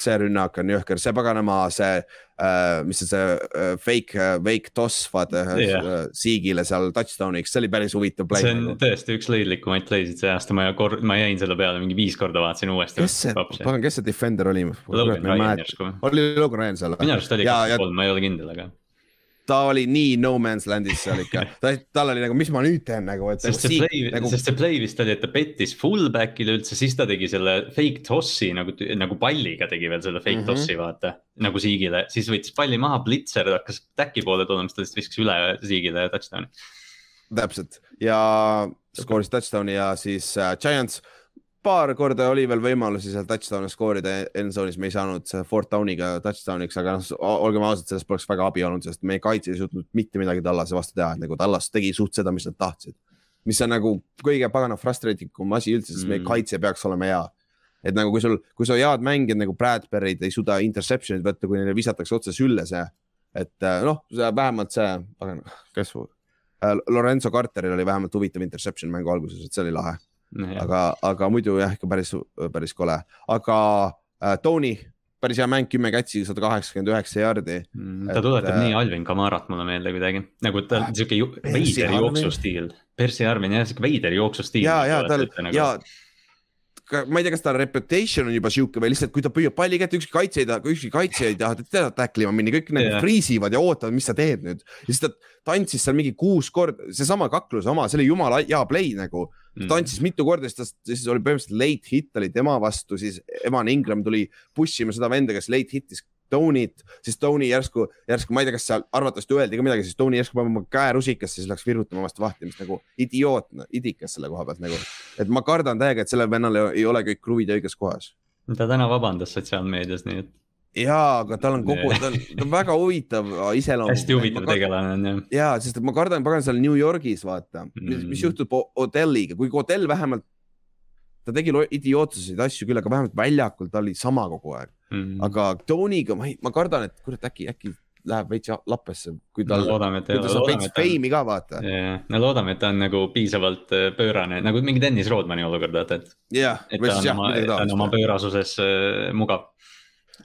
see rünnak on jõhker, see paganama, see äh,, mis see, see äh, fake, fake toss, vaata yeah. Siigile seal touchdown'iks, see oli päris huvitav play see on tõesti üks lõidlikumaid play'sid see aasta, ma kord, ma jäin selle peale mingi viis korda vaatasin uuesti. kes see, pagan, kes see defender oli? Oli Logan Ryan seal? minu arust oli kakskümmend kolm, ma ei ole kindel, aga. Ta oli nii no man's land'is seal ikka, ta, tal oli nagu, mis ma nüüd teen nagu, et. sest see play nagu..., sest see play vist oli, et ta pettis fullback'ile üldse, siis ta tegi selle fake toss'i nagu, nagu palliga tegi veel selle fake mm. -hmm. toss'i vaata. nagu Siigile, siis võttis palli maha, Blitzer hakkas back'i poole tulema, siis ta lihtsalt viskas üle Siigile touchdown'i. täpselt ja skooris touchdown'i ja siis äh, Giants paar korda oli veel võimalusi seal touchdown'i skoorida endzone'is, me ei saanud fourth down'iga touchdown'iks, aga noh, olgem ausad, sellest poleks väga abi olnud, sest meie kaitse ei suutnud mitte midagi Tallase vastu teha, et nagu Tallas tegi suht seda, mis nad tahtsid. mis on nagu kõige pagana frustrating kum asi üldse, sest mm. meie kaitse peaks olema hea. et nagu kui sul, kui su head mängijad nagu Bradbury'd ei suuda interception'id võtta, kui neile visatakse otse sülle see, et äh, noh, vähemalt see, pagan, kes su äh, Lorenzo Carteril oli vähemalt huvitav interception mängu alguses, et see oli lahe, aga, aga muidu jah, ikka päris, päris kole, aga äh, Tony, päris hea mäng, kümme kätsi, sada kaheksakümmend üheksa jaardi. Mm, ta Et, tuletab äh, nii Alvin Kamarat mulle meelde kuidagi, nagu tal Ah, siuke ju- veider jooksustiil. Percy Arvin jah, siuke veider jooksustiil. ja, ja tal nagu, ja ma ei tea, kas tal reputation on juba sihuke või lihtsalt, kui ta püüab palli kätte, ükski kaitse ei taha, ükski kaitse ei taha teda tacklima minna, kõik nagu Jah. freeze ivad ja ootavad, mis sa teed nüüd. ja siis ta tantsis seal mingi kuus korda, seesama kakluse oma, see oli jumala hea play nagu. Mm. ta tantsis mitu korda, siis ta, siis oli põhimõtteliselt late hit oli tema vastu, siis Evan Ingram tuli push ima seda venda, kes late hit'is Tony't, siis Tony järsku, järsku ma ei tea, kas seal arvatavasti öeldi ka midagi, siis Tony järsku paneb oma käe rusikasse, siis läks virutama vastu vahti, mis nagu idioot, idikas selle koha pealt nagu. et ma kardan täiega, et sellel vennal ei- ei ole kõik kruvid õiges kohas. ta täna vabandas sotsiaalmeedias, nii et jaa, aga tal on kogu, ta on, ta on väga huvitav iseloom. hästi huvitav tegelane on jah. ja, sest et ma kardan, pagan seal New Yorgis vaata mm., mis, Mm. mis juhtub O- Odelliga, kui Odell vähemalt, ta tegi idiootseid asju küll, aga vähemalt väljakul ta oli sama kogu aeg, Mm. aga Tony'ga ma ei, ma kardan, et kurat, äkki, äkki läheb veits lappesse, kui no tal, loodame, et kui ta saab veits feimi ka vaata. no loodame, et ta on nagu piisavalt äh, pöörane nagu mingi Dennis Rodmani olukord, vaata, et, jah, või siis on jah, ta on oma pöörasuses äh, mugav.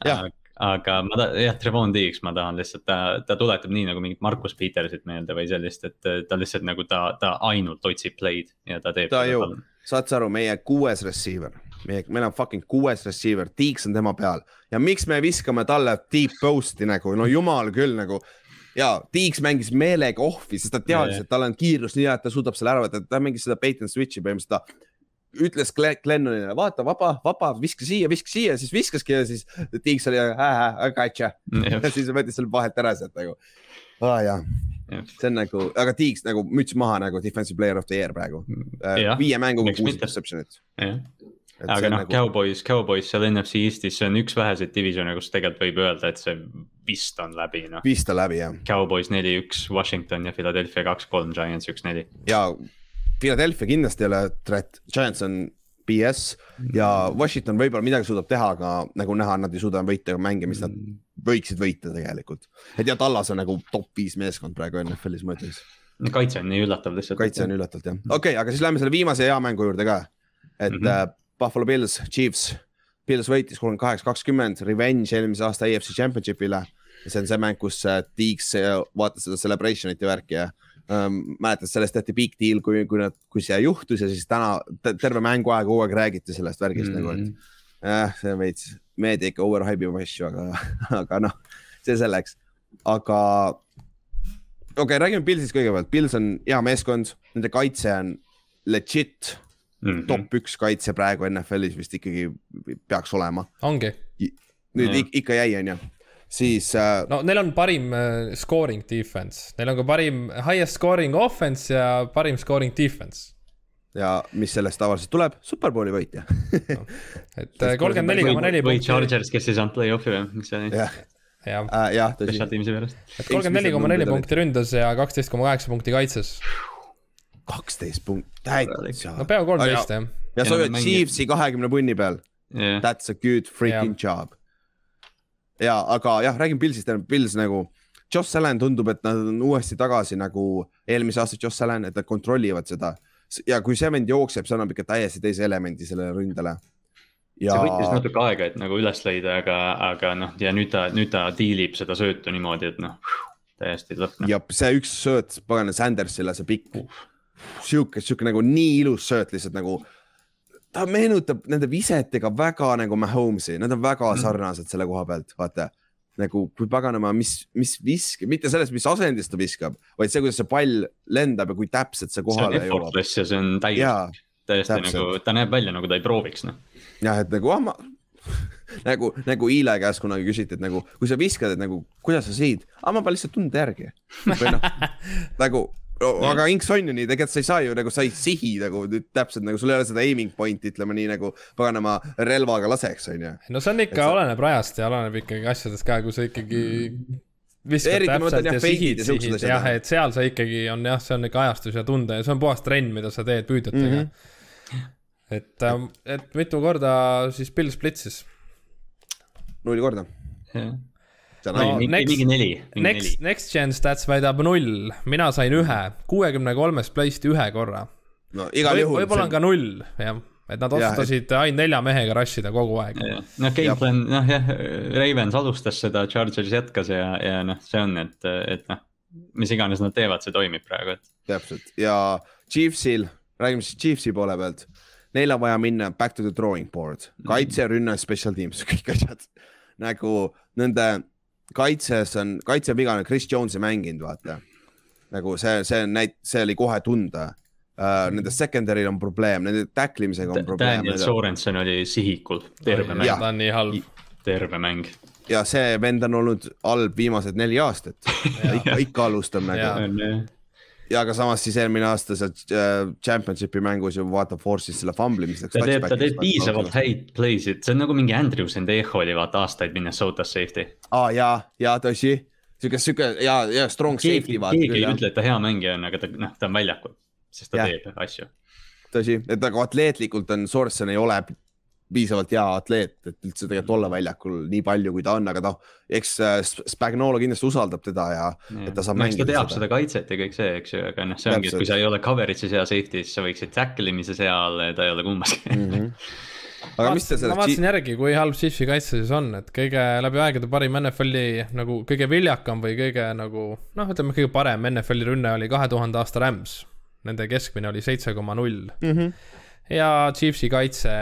Jah. Aga ma ta-, jah, Trevon Diggs ma tahan lihtsalt, ta, ta tuletab nii nagu mingit Markus Petersit meelde või sellist, et ta lihtsalt nagu ta, ta ainult otsib play'd ja ta teeb. Ta ju- saad sa aru, meie kuues receiver, meie, meil on fucking kuues receiver, Tiiks on tema peal. Ja miks me viskame talle deep post'i nagu, no jumal küll nagu. Ja Tiiks mängis meelega ohvi, sest ta teadis, et tal on kiirus nii hea, et ta suudab selle ära võtta, ta mängis seda bait and switch'i põhimõtteliselt ta ütles Gle- Glennonile, vaata vaba, vaba, viska siia, viska siia, siis viskaski ja siis Tiiks oli, I gotcha ja siis võttis selle vahelt ära sealt nagu ah,. jah, see on nagu, aga Tiiks nagu müts maha nagu defensive player of the year praegu. Jah, viie mänguga kuus interception'it. jah, aga noh nagu..., Cowboys, Cowboys seal NFC Eestis, see on üks väheseid divisione, kus tegelikult võib öelda, et see vist on läbi, noh. viis ta läbi jah, Cowboys neli-üks, Washington ja Philadelphia kaks-kolm, Giants üks-neli. ja Philadelphia kindlasti ei ole threat, Giants on BS ja Washington võib-olla midagi suudab teha, aga nagu näha, nad ei suuda võita mänge, mis nad võiksid võita tegelikult. et ja Tallas on nagu top viis meeskond praegu NFL-is, ma ütleks. kaitse on nii üllatav lihtsalt. kaitse on üllatavalt jah, okei okay,, aga siis lähme selle viimase hea mängu juurde ka. et mm Mhm. -hmm. Buffalo Bills, Chiefs, Bills võitis kolmkümmend kaheksa, kakskümmend, revenge eelmise aasta AFC Championship'ile. see on see mäng, kus uh, Tiiks uh, vaatas seda celebration'it ja värki ja um, mäletad, sellest tehti big deal, kui, kui nad, kui see juhtus ja siis täna te- terve mängu aeg kogu aeg räägiti sellest värgist mm -hmm. nagu, et jah, see on veits, meedia ikka overhype ib asju, aga, *laughs* aga noh, see selleks, aga okei okay,, räägime Pillsist kõigepealt, Pils on hea meeskond, nende kaitse on legit Mhm. top üks kaitse praegu NFL-is vist ikkagi peaks olema. ongi, nüüd ik ikka jäi, onju, siis äh, no neil on parim äh, scoring defense, neil on ka parim highest scoring offense ja parim scoring defense. ja mis sellest tavaliselt tuleb, superbowli võitja. et äh, kolmkümmend neli koma neli või punkti, Chargers, kes ei saanud play-off'i või, miks see oli? jah, jah, jah, tõsi. kolmkümmend neli koma neli punkti ründas ja kaksteist koma kaheksa punkti kaitses. kaksteist punkti, täitsa no. peaaegu kolmteist jah. ja sa Ja mängib- Chiefsi kahekümne punni peal, that's a good freaking job. Ja aga jah, räägime Pillsist, Pills nagu, Josh Allan tundub, et nad on uuesti tagasi nagu eelmise aasta Josh Allan, et nad kontrollivad seda, ja kui see vend jookseb, see annab ikka täiesti teise elemendi sellele ründele. Ja... see võttis natuke aega, et nagu üles leida, aga, aga noh, ja nüüd ta, nüüd ta diilib seda söötu niimoodi, et noh, täiesti lõpp. ja see üks sööt, pagana Sandersile, see pikk sihuke, sihuke nagu nii ilus sööt lihtsalt nagu. Ta meenutab nende visetega väga nagu Mahomes'i, nad on väga mm. sarnased selle koha pealt, vaata nagu kui paganama, mis, mis viskab, mitte selles, mis asendis ta viskab, vaid see, kuidas see pall lendab ja kui täpselt see kohale jõuab. ja see on täiesti, täiesti täpselt. nagu, ta näeb välja nagu ta ei prooviks, noh. jah, et nagu ah, ma *laughs* nagu, nagu Iile käest kunagi küsiti, et nagu, kui sa viskad, et nagu, kuidas sa siid, aa, ma pean lihtsalt tunde järgi. või noh, *laughs* nagu aga Inks on ju nii, tegelikult sa ei saa ju nagu, sa ei sihi nagu täpselt nagu sul ei ole seda aiming point'i, ütleme nii nagu paganama relvaga laseks, on ju. no see on ikka sa..., oleneb rajast ja oleneb ikkagi asjadest ka, kui sa ikkagi viskad täpselt ja sihid, sihid jah, et seal sa ikkagi on jah, see on ikka ajastus ja tunde ja see on puhas trenn, mida sa teed püüdjatega mm. -hmm. et, ähm, et mitu korda siis Bill splitsis? null korda. jah no, next, mingi neli. Next, Next Gen Stats väidab null, mina sain ühe, kuuekümne kolmest play'st ühe korra. no igal Või, juhul. võib-olla on ka null, jah et nad otsustasid ainult nelja mehega rush ida kogu aeg. noh, gameplan, noh jah, Ravens alustas seda, Chargers jätkas ja, ja noh, see on, et, et noh, mis iganes nad teevad, see toimib praegu, et. täpselt ja Chiefsil, räägime siis Chiefsi poole pealt. Neil on vaja minna back to the drawing board, kaitse, rünne, special teams, kõik asjad nagu nende kaitses on, kaitse vigane, Chris Jones ei mänginud, vaata. nagu see, see näit-, see oli kohe tunda uh,. Nende secondary'l on probleem, nende tackle imisega on probleem. Daniel Sorensen oli sihikul, terve mäng. ta on nii halb. terve mäng. ja see vend on olnud halb viimased neli aastat *laughs* ikka, ikka alustab nagu ja aga samas siis eelmine aasta seal äh, championship'i mängus ju vaata force'is selle fumbli, mis läks. ta teeb, ta teeb piisavalt häid play sid, see on nagu mingi Andrew Sendejo oli vaata aastaid Minnesotas safety. aa ah, ja, ja tõsi, sihuke, sihuke ja, ja strong keegi, safety vaata. keegi ei ütle, et ta hea mängija on, aga ta, noh, ta on väljakul, sest ta ja. teeb asju. tõsi, et nagu atleetlikult on, Sorensen ei ole piisavalt hea atleet, et üldse tegelikult olla väljakul nii palju, kui ta on, aga noh, eks äh, Spagnolo kindlasti usaldab teda ja, ja. et ta saab mängida. ta teab seda. seda kaitset ja kõik see, eks ju, aga noh, see ongi, et kui sa ei ole coverage'is hea safety, siis sa võiksid tackle imises heal, ta ei ole kummaski mm. -hmm *laughs* aga mis te sellest. ma vaatasin järgi, kui halb Chiefsi kaitse siis on, et kõige läbi aegade parim NFL-i nagu kõige viljakam või kõige nagu noh, ütleme kõige parem NFL-i rünne oli kahe tuhande aasta Rams. Nende keskmine oli seitse koma null. Mhm. ja Chiefsi kaitse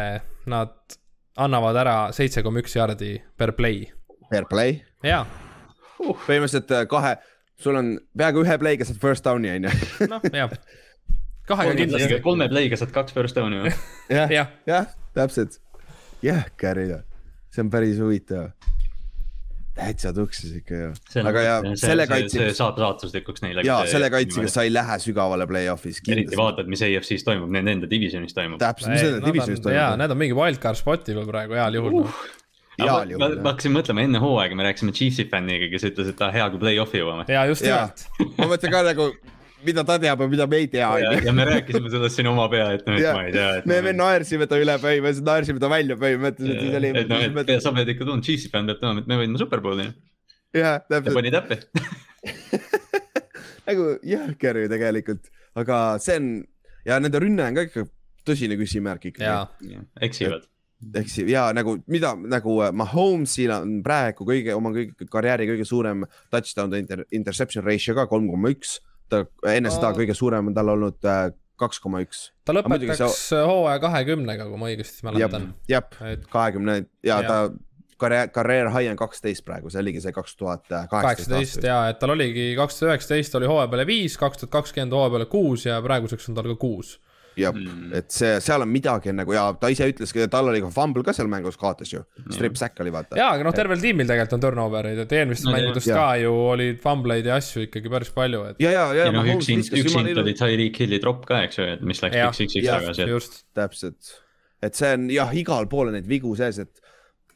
nad annavad ära seitse koma üks jaardi per play. Per play? jaa uh,. põhimõtteliselt äh, kahe, sul on peaaegu ühe play'ga saad first down'i on ju. *laughs* noh, jah. kahega kindlasti. kolme play'ga saad kaks first down'i või? jah, jah ja, täpselt. jah, Gary, see on päris huvitav täitsa tuksis ikka ju. aga ja selle kaitsega. see saab saatuslikuks neile. ja selle kaitsega sa ei lähe sügavale play-off'is. eriti vaatad, mis EFC-s toimub, nende enda divisionis toimub. täpselt, mis nende divisionis toimub. jaa, need on mingi wildcard spot'il praegu heal juhul uh.. Ma, ma, ma hakkasin mõtlema enne hooaega, me rääkisime Chiefsi fänniga, kes ütles, et ah, hea, kui play-off'i jõuame. jaa, just nimelt. ma mõtlen ka nagu mida ta teab ja mida me ei tea. ja me rääkisime sellest siin oma pea, et noh, et ma ei tea. me, me naersime ta üle põhimõtteliselt, naersime ta välja põhimõtteliselt, siis oli. et noh, et sa pead ikka tundma, Chiefsi fänn peab teadma, et me võidame superbowli jah, täpselt. ja pani täppi *laughs* nagu jõhker ju tegelikult, aga see on ja nende rünne on ka ikka tõsine küsimärk ikkagi. eksivad eks ja nagu mida nagu äh, Mahomes'il on praegu kõige oma kõige karjääri kõige suurem touchdown inter, interception ratio ka kolm koma üks. Ta enne seda kõige suurem on tal olnud äh, kaks koma üks. ta lõpetaks see... hooaja kahekümnega, kui ma õigesti mäletan. jah, kahekümne ja, ta karjäär, karjäär high on kaksteist praegu, see oligi see kaks tuhat kaheksateist ja, et tal oligi kaks tuhat üheksateist oli hooaja peale viis, kaks tuhat kakskümmend hooaja peale kuus ja praeguseks on tal ka kuus jah mm., et see, seal on midagi nagu ja ta ise ütles, tal oli ka fumble ka seal mängus kaotas ju, strip sack oli vaata. jaa, aga noh, tervel tiimil tegelikult on turnover eid, et eelmistes no, mängudes ka ju olid fumbleid ja asju ikkagi päris palju, et. ja, ja, ja. ja noh, üks int, üks int oli Tyreek Hilli drop ka, eks ju, et mis läks Six'iks tagasi. just, täpselt, et see on jah, igal pool on neid vigu sees, et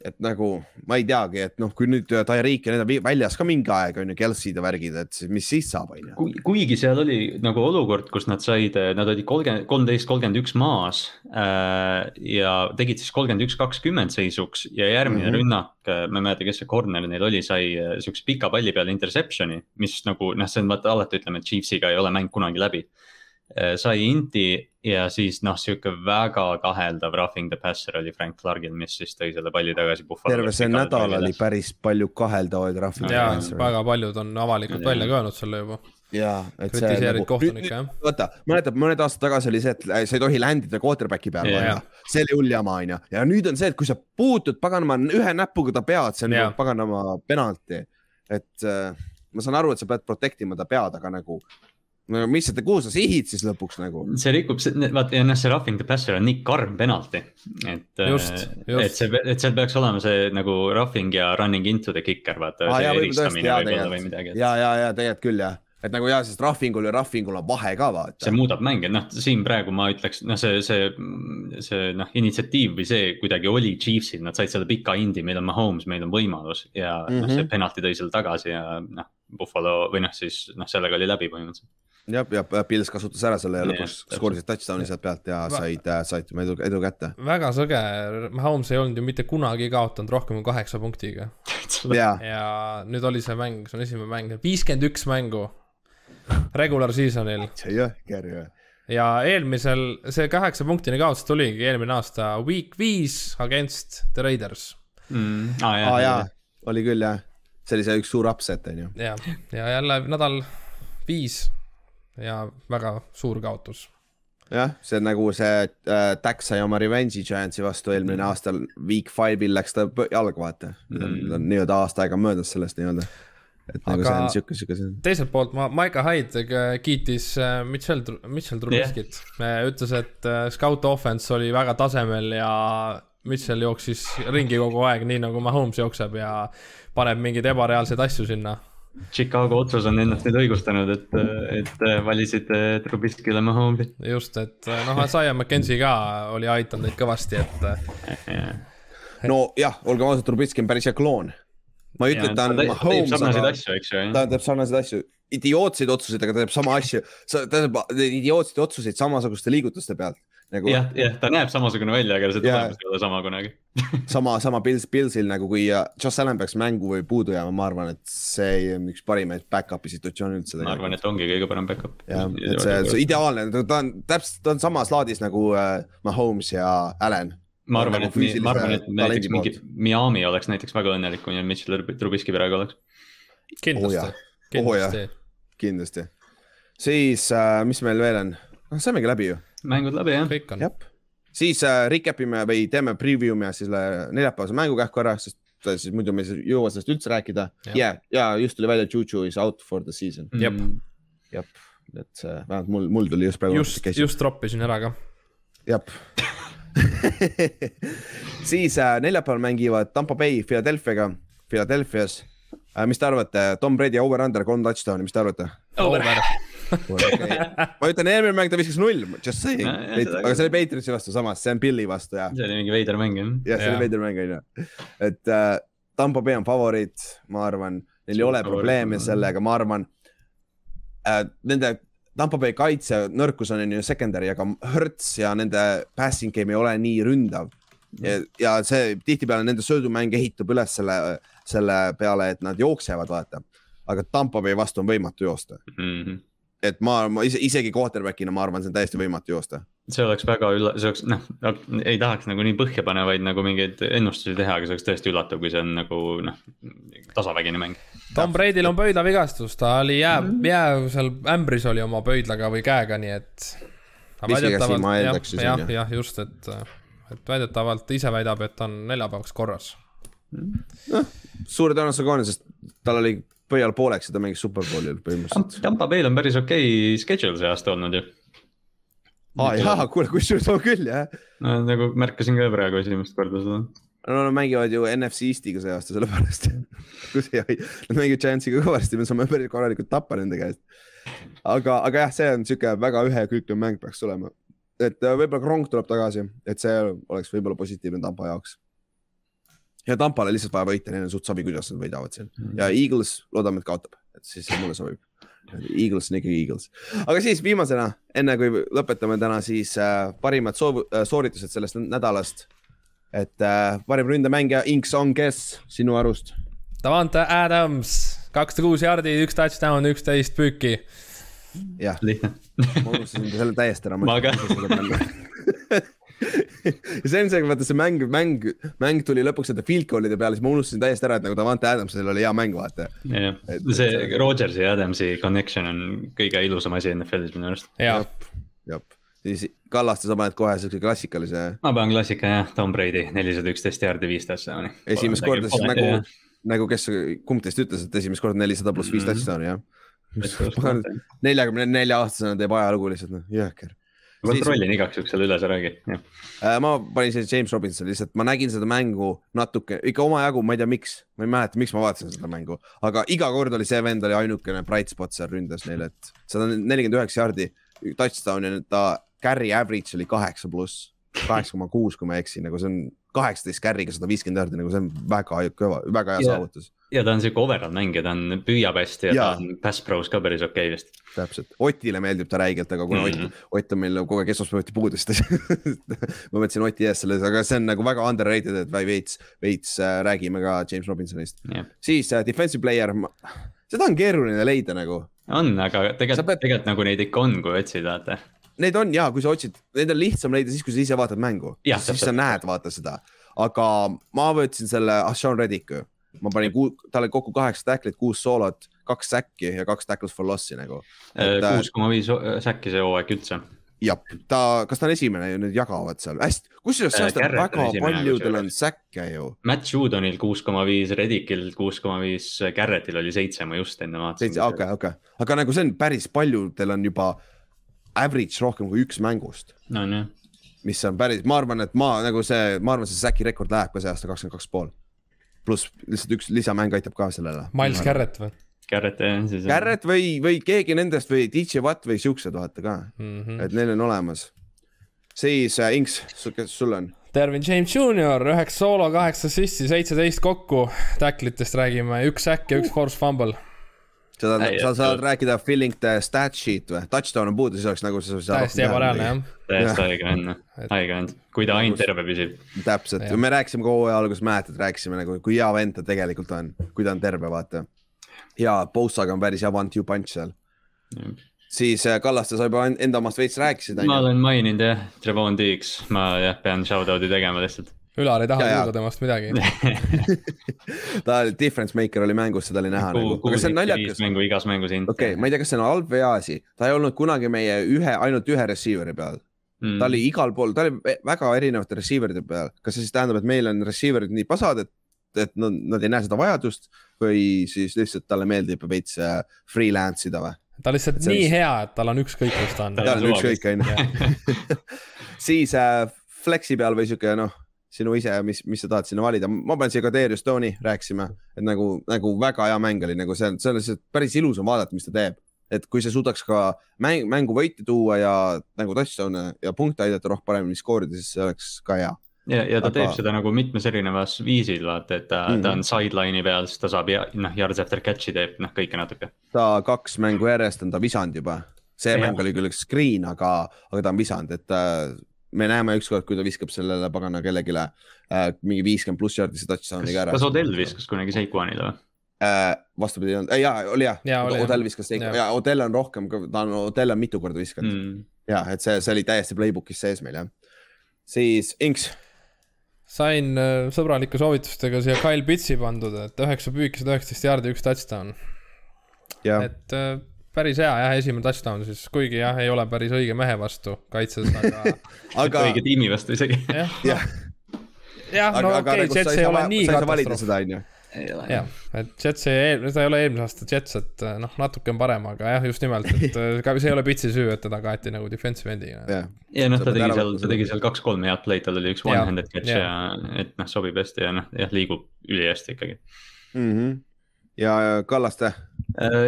et nagu ma ei teagi, et noh, kui nüüd Tyreek ja need on väljas ka mingi aeg on ju, Kelsey'd ja värgid, et mis siis saab, on ju. kuigi seal oli nagu olukord, kus nad said, nad olid kolmkümmend, kolmteist, kolmkümmend üks maas äh, ja tegid siis kolmkümmend üks, kakskümmend seisuks ja järgmine mm -hmm. rünnak, äh, ma ei mäleta, kes see corner neil oli, sai äh, siukse pika palli peale interception'i, mis nagu noh, see on vaata alati ütleme, et Chiefsiga ei ole mäng kunagi läbi sai inti ja siis noh, sihuke väga kaheldav roughing the passer oli Frank Clarkil, mis siis tõi selle palli tagasi Buffalo. terve see nädal oli päris palju kaheldavaid roughing the ja passer'e. väga paljud on avalikult Ja. välja ka öelnud selle juba. jaa, et see nagu, kohtunikke jah. vaata, mäletad, mõned aastad tagasi oli see, et sa ei tohi land ida quarterback'i peal Jaa. yeah., see oli hull jama, onju. ja nüüd on see, et kui sa puutud paganama ühe näpuga ta pead, see on Jaa. nagu paganama penalti. et äh, ma saan aru, et sa pead protect ima ta pead, aga nagu, no mis sa, kuhu sa sihid siis lõpuks nagu? see rikub, vaata ja noh, see roughing the passer on nii karm penalti, et. Just. et see, et seal peaks olema see nagu roughing ja running into the kicker, vaata tegelikult, ja, ja, ja tegelikult küll jah, et nagu jaa, sest roughingul ja roughingul on vahe ka vaata see. muudab mänge, noh, siin praegu ma ütleks, noh, see, see, see noh, initsiatiiv või see kuidagi oli Chiefsil, nad said selle pika indi, meil on Mahomes, meil on võimalus ja mm -hmm. noh, Mhm. see penalti tõi selle tagasi ja noh, Buffalo või noh, siis noh, sellega oli läbi põhimõtteliselt. jah, ja Pils kasutas ära selle ja lõpuks skoorisid touchdown'i sealt pealt ja said, said edu, edu kätte. väga sõge, Mahomes ei olnud ju mitte kunagi kaotanud rohkem kui kaheksa punktiga. *laughs* jaa, ja nüüd oli see mäng, see on esimene mäng, viiskümmend üks mängu regular season'il see jõhker ju. ja eelmisel, see kaheksa punktine kaotus tuligi eelmine aasta week viis against the Raiders. mm,. aa aa jaa, oli küll jah, see oli see üks suur upset on ju. ja, ja jälle nädal viis ja väga suur kaotus. jah, see on nagu see äh, Tax sai oma revenge'i Giantsi vastu eelmine mm. aastal, week five'il läks ta jalga, vaata mm.. nii-öelda aasta aega möödas sellest nii-öelda. et nagu Aga- see on siuke, siuke see on. teiselt poolt ma, Maika Hyde äh, kiitis äh, Mitchell, Mitchell Trubiskit yeah.. ütles, et äh, scout offense oli väga tasemel ja Mitchell jooksis ringi kogu aeg, nii nagu Mahomes jookseb ja paneb mingeid ebareaalseid asju sinna. Chicago otsus on ennast nüüd õigustanud, et, et valisid eh, Trubiskile Mahomes'i. just, et äh, noh, Isaiah McKenzie ka oli aidanud neid kõvasti, et äh, nojah, olgem ausad, Trubitski on päris hea kloon. ma ei ütle, et ta on teeb Mahomes, sarnaseid aga asju, eks ju, ta teeb sarnaseid asju, idiootseid otsuseid, aga ta teeb sama asju, ta teeb idiootseid otsuseid samasuguste liigutuste pealt. Nagu jah, jah, ta näeb samasugune välja, aga see tulemus ei ole sama kunagi. *laughs* sama, sama Pils, Pilsil nagu kui Josh Allan peaks mängu või puudu jääma, ma arvan, et see on üks parimaid back-up'i situatsioone üldse. ma arvan, et ongi kõige parem back-up. jah, et see, see ideaalne, ta on täpselt, ta on samas laadis nagu äh, Mahomes ja Allan. ma arvan, nagu et, ma arvan, et näiteks mingi. Miami oleks näiteks väga õnnelik, kui neil Mitchell Trubiski praegu oleks. kindlasti oh, Oh kindlasti. kindlasti. siis äh,, mis meil veel on? noh, saimegi läbi ju, mängud läbi, jah. kõik on. jah. siis äh, recap ime või teeme preview ime selle neljapäevase mängu kähku ära, sest äh, siis muidu me ei jõua sellest üldse rääkida. Jah. ja, ja just tuli välja, Juju is out for the season. Jep. jah, et äh, vähemalt mul, mul tuli just praegu. just, just troppisin ära ka. jah *laughs* siis äh, neljapäeval mängivad Tampa Bay Philadelphiaga, Philadelphia's äh,. mis te arvate, Tom Brady over-under kolm touchdown'i, mis te arvate? Over. *laughs* ma ütlen, eelmine mäng ta viskas null, just saying, Ja, ja, seda aga see oli Patriotsi vastu samas, see on Pilli vastu ja, see oli mingi veider mäng, jah. ja see Jaa. oli veider mäng on ju. et äh, Tampa Bay on favoriit, ma arvan, neil ei ole probleeme sellega, ma arvan äh,. Nende Tampa Bay kaitse nõrkus on on ju secondary, aga Hertz ja nende passing game ei ole nii ründav. ja, ja see tihtipeale nende söödumäng ehitub üles selle, selle peale, et nad jooksevad, vaata. aga Tampa Bay vastu on võimatu joosta, Mhm. Et ma, ma ise, isegi quarterback'ina ma arvan, see on täiesti võimatu joosta. see oleks väga ülla-, see oleks noh, ei tahaks nagu nii põhjapanevaid nagu mingeid ennustusi teha, aga see oleks tõesti üllatav, kui see on nagu noh, tasavägine mäng. Tom Brady'l on pöidlavigastus, ta oli jääv, jääv seal ämbris oli oma pöidlaga või käega, nii et. Jah on, ju. jah, just, et, et väidetavalt ise väidab, et ta on neljapäevaks korras. suure tõenäosusega on, sest tal oli pöial pooleks ja ta mängis superbowlil põhimõtteliselt. Tampa Bay'l on päris okei okay schedule see aasta olnud ju. aa jaa, kuule, kusjuures on küll jah. no nagu märkasin ka praegu esimest korda seda. no nad mängivad ju NFC Eestiga see aasta, sellepärast. *laughs* kus ei nad mängivad Giantsiga kõvasti, me saame päris korralikult tappa nende käest. aga, aga jah, see on sihuke väga ühekülgne mäng peaks tulema. et äh, võib-olla Kronk tuleb tagasi, et see oleks võib-olla positiivne Tampa jaoks. Ja Tampale lihtsalt vaja võita, neil on suht savi, kuidas nad võidavad siin ja Eagles loodame, et kaotab, et siis see mulle sobib. Eagles on ikkagi Eagles, aga siis viimasena, enne kui lõpetame täna, siis äh, parimad soov- äh, sooritused sellest nädalast. et äh, parim ründemängija Inks on kes sinu arust? Davante Adams, kakssada kuus jardi, üks touchdown, üksteist püüki. jah, lihtne. ma unustasin selle täiesti ära. Ma ka. *laughs* ja see on see, vaata see mäng, mäng, mäng tuli lõpuks nende field goal'ide peale, siis ma unustasin täiesti ära, et nagu Davante Adamsil oli hea mäng, vaata. jah, see Rodgersi ja Adamsi connection on kõige ilusam asi NFL-is minu arust. jaa, jah, siis Kallaste sa paned kohe siukse klassikalise ma panen klassika jah, Tom Brady nelisada üksteist jaardi viis touchdown'i. esimest korda siis nagu, nagu kes, kumb teist ütles, et esimest korda nelisada pluss viis Mhm. touchdown'i jah. *laughs* neljakümne nelja aastasena teeb ajalugu lihtsalt noh, jõhker. Kontrollin igaks juhuks selle üle, sa räägi. Äh, ma panin selle James Robinsoni lihtsalt, ma nägin seda mängu natuke, ikka omajagu, ma ei tea, miks, ma ei mäleta, miks ma vaatasin seda mängu, aga iga kord oli see vend oli ainukene bright spot seal ründas neil, et sada nelikümmend üheksa jaardi touchdown'i, ta carry average oli kaheksa pluss, kaheksa koma kuus, kui ma ei eksi, nagu see on kaheksateist carry'ga sada viiskümmend jaardi, nagu see on väga kõva, väga hea Ja- saavutus. Ja ta on siuke overall mängija, ta on, püüab hästi ja, ja. Ta on pass pros ka päris okei okay vist. täpselt, Otile meeldib ta räigelt, aga kuna Mhm. Ott, Ott on meil kogu aeg esmaspäeviti puudu, siis *laughs* ta ma võtsin Oti ees selles, aga see on nagu väga underrated, et vai veits, veits äh, räägime ka James Robinsonist. jah, siis äh, defensive player, seda on keeruline leida nagu. on, aga tegelikult pead- tegelikult nagu neid ikka on, kui otsid, vaata. Neid on ja kui sa otsid, neid on lihtsam leida siis, kui sa ise vaatad mängu. Siis täpselt. sa näed, vaata seda. aga ma võtsin selle Ashawn Reddick'u, ma panin, talle kokku kaheksa tacklit, kuus soolot, kaks säkki ja kaks tackles for loss'i nagu. Et, äh, kuus koma viis säkki see hooaeg üldse. jah, ta, kas ta on esimene ju, nüüd jagavad seal hästi, kusjuures Äh, Garrett on väga paljudel on säkke ju. Matt Judonil kuus koma viis, Reddickil kuus koma viis, Garrettil oli seitse, ma just enne vaatasin. seitse, okei, okei, aga nagu see on päris paljudel on juba average rohkem kui üks mängust on jah, mis on päris, ma arvan, et ma nagu see, ma arvan, see säki rekord läheb ka see aasta kakskümmend kaks pool. Pluss lihtsalt üks lisamäng aitab ka sellele. Miles. Garrett või Garrett jah, siis. Garrett või, või keegi nendest või DJ Watt või siuksed vaata ka, mm? -hmm. et neil on olemas. siis äh, Inks, kes sul on? Dervin James Jr, üheksa soolo, kaheksa assist'i, seitseteist kokku. Tacklitest räägime, üks säkk ja üks force fumble. Sa Ei, sa saad rääkida filling the stat sheet või? Touchdown on puudu, siis oleks nagu täiesti ebareaalne jah. täiesti haige vend, haige vend, kui ta ainult terve püsib. täpselt me rääkisime ka hooaja alguses, mäletad, rääkisime nagu, kui hea vend ta tegelikult on, kui ta on terve, vaata. ja Bosaga on päris hea one-two punch seal. siis äh, Kallaste, sa juba en- enda omast veits rääkisid, ma olen maininud jah, Trevon Diggs, ma jah pean shout-out'i tegema lihtsalt. Ülar ei taha kuulda temast midagi. *laughs* ta oli difference maker oli mängus, seda oli näha nagu, aga see on naljakas. mängu igas mängus hind. okei okay,, ma ei tea, kas see on halb või hea asi, ta ei olnud kunagi meie ühe, ainult ühe receiver'i peal. Mm. ta oli igal pool, ta oli väga erinevate receiver'ide peal, kas see siis tähendab, et meil on receiver'id nii pasad, et, et nad, nad ei näe seda vajadust või siis lihtsalt talle meeldib veits äh, freelance ida või? ta on lihtsalt on nii hea, et tal on ükskõik, kus ta on. Ta tal on ükskõik, onju. siis äh, flex'i peal või sihuke noh, sinu ise, mis, mis sa tahad sinna valida, ma panen siia ka Darius Stone'i, rääkisime, et nagu, nagu väga hea mäng oli nagu on lihtsalt päris ilus on vaadata, mis ta teeb. et kui see suudaks ka mäng, mängu võite tuua ja nagu touchdown'e ja punkte aidata rohkem paremini skoorida, siis see oleks ka hea. ja, ja ta Aga- teeb seda nagu mitmes erinevas viisil, vaata, et ta mm, Mhm. -hmm. ta on sideline'i peal, siis ta saab ja noh, yards after catch'i teeb noh, kõike natuke. ta kaks mängu järjest on ta visanud juba, see Jah. mäng oli küll üks screen, aga, aga ta on visanud, et äh, me näeme ükskord, kui ta viskab sellele pagana kellelegi äh, mingi viiskümmend pluss jaardise touchdown'iga ära. kas Odell viskas kunagi Seikuanile või? äh,. vastupidi ei olnud, jaa oli jah Jaa, oli, jah. Odell viskas teik- Jaa. ja Odell on rohkem, ta on, Odell on mitu korda viskanud mm. Ja et see, see oli täiesti playbook'is sees meil jah. siis Inks, sain äh, sõbralike soovitustega siia Kyle Pitsi pandud, et üheksa püüki, sada üheksateist jaardi, üks touchdown. et äh, päris hea jah, esimene touchdown siis, kuigi jah, ei ole päris õige mehe vastu kaitses, aga *laughs* aga õige tiimi vastu isegi. jah, jah, jah, no okei nagu okay,, sa Jets ei ole nii katastroof. jah, et Jets ei, ta ei ole eelmise aasta Jets, et äh, noh, natuke on parem, aga jah, just nimelt, et äh, *laughs* ka see ei ole Pitsi süü, et teda kaeti nagu defensive end'iga. jah, ja noh, ta tegi seal ta tegi seal kaks-kolm head play'd, tal oli üks one-handed catch jaa. ja et noh, sobib hästi ja noh, jah, liigub ülihästi ikkagi. Mhm. ja Kallaste,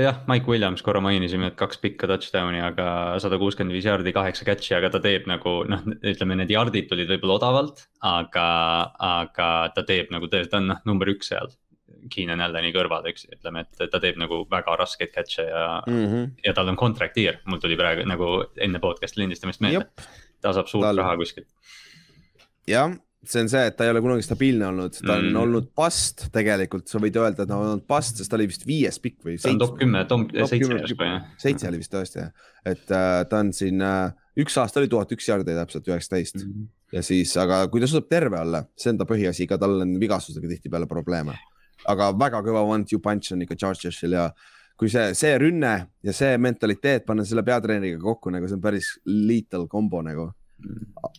jah, Mike Williams korra mainisime, et kaks pikka touchdown'i, aga sada kuuskümmend viis jaardi, kaheksa catch'i, aga ta teeb nagu noh, ütleme need yard'id tulid võib-olla odavalt, aga, aga ta teeb nagu tõesti, ta on noh, number üks seal. Keenan Alleni kõrval, eks, ütleme, et ta teeb nagu väga raskeid catch'e ja mm. -hmm. ja tal on contract year, mul tuli praegu nagu enne podcast'i lindistamist meelde. ta saab suurt Tal- raha kuskilt. jah, see on see, et ta ei ole kunagi stabiilne olnud, ta on Mm. mm. olnud bust tegelikult, sa võid öelda, et ta on olnud bust, sest ta oli vist viies pikk või ta on top kümme, top seitse kümme- järsku jah. seitse oli vist tõesti jah. et äh, ta on siin äh,, üks aasta oli tuhat üks jardi täpselt üheksateist Mhm. mm. ja siis, aga kui ta suudab terve olla, see on ta põhiasi, ka tal on vigastusega tihtipeale probleeme. aga väga kõva one-two punch on ikka Chargersil ja kui see, see rünne ja see mentaliteet panna selle peatreeneriga kokku nagu see on päris lethal kombo nagu.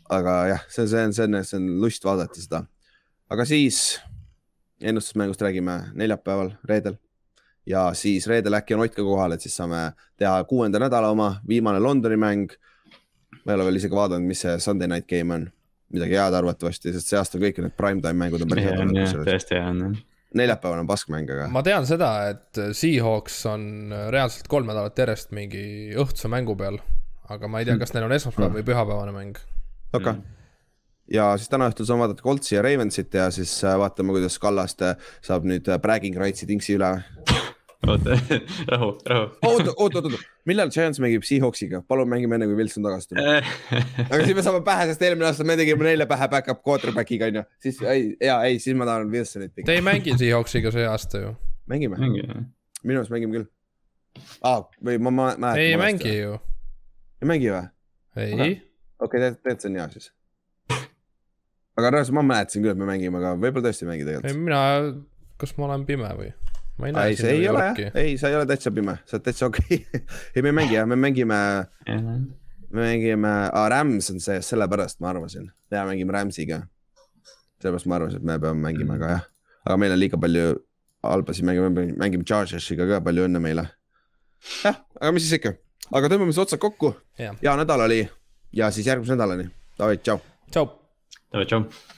Aga jah, see, see on, see on, see on lust vaadata seda. aga siis ennustusmängust räägime neljapäeval, reedel ja siis reedel äkki on Ott ka kohal, et siis saame teha kuuenda nädala oma viimane Londoni mäng. ma ei ole veel isegi vaadanud, mis see Sunday night game on, midagi head arvatavasti, sest see aasta kõik need primetime mängud on päris head tõesti hea on. neljapäeval on paskmäng, aga ma tean seda, et Seahawks on reaalselt kolm nädalat järjest mingi õhtuse mängu peal, aga ma ei tea, kas neil on esmaspäev või pühapäevane mäng. okei okay.. ja siis täna õhtul saame vaadata Coltsi ja Ravensit ja siis äh, vaatame, kuidas Kallaste saab nüüd äh, bragging rights'i tinksi üle. oota, *laughs* rahu, rahu. oota, oota, oota, millal Giants mängib Seahawksiga, palun mängime enne, kui Wilson tagasi tuleb. *laughs* aga siis me saame pähe, sest eelmine aasta me tegime neile pähe back-up quarterback'iga onju, siis ei, ja ei, siis ma tahan Wilsonit Te ei mängi Seahawksiga see aasta ju. mängime, ongi, minu arust mängime küll ah,. või ma, ma ei mängi. ju. Ei mängi või? ei Okei., tegelikult, see on hea siis. aga reaalselt ma mäletasin küll, et me mängime, aga võib-olla tõesti ei mängi ei tegelikult. mina, kas ma olen pime või? ma ei näe ei, see ei ole jah, ei, sa ei ole täitsa pime, sa oled täitsa okei okay. *laughs* ei, me ei mängi jah, me mängime, me mängime ah,, Rams on see, sellepärast ma arvasin, ja mängime Ramsiga. sellepärast ma arvasin, et me peame mängima, aga jah, aga meil on liiga palju halbasid mänge, me mängime Chargersiga ka, palju õnne meile. jah, aga mis siis ikka, aga tõmbame siis otsad kokku, hea nädal oli ja siis järgmise nädalani, davai, tšau. tšau. davai, tšau.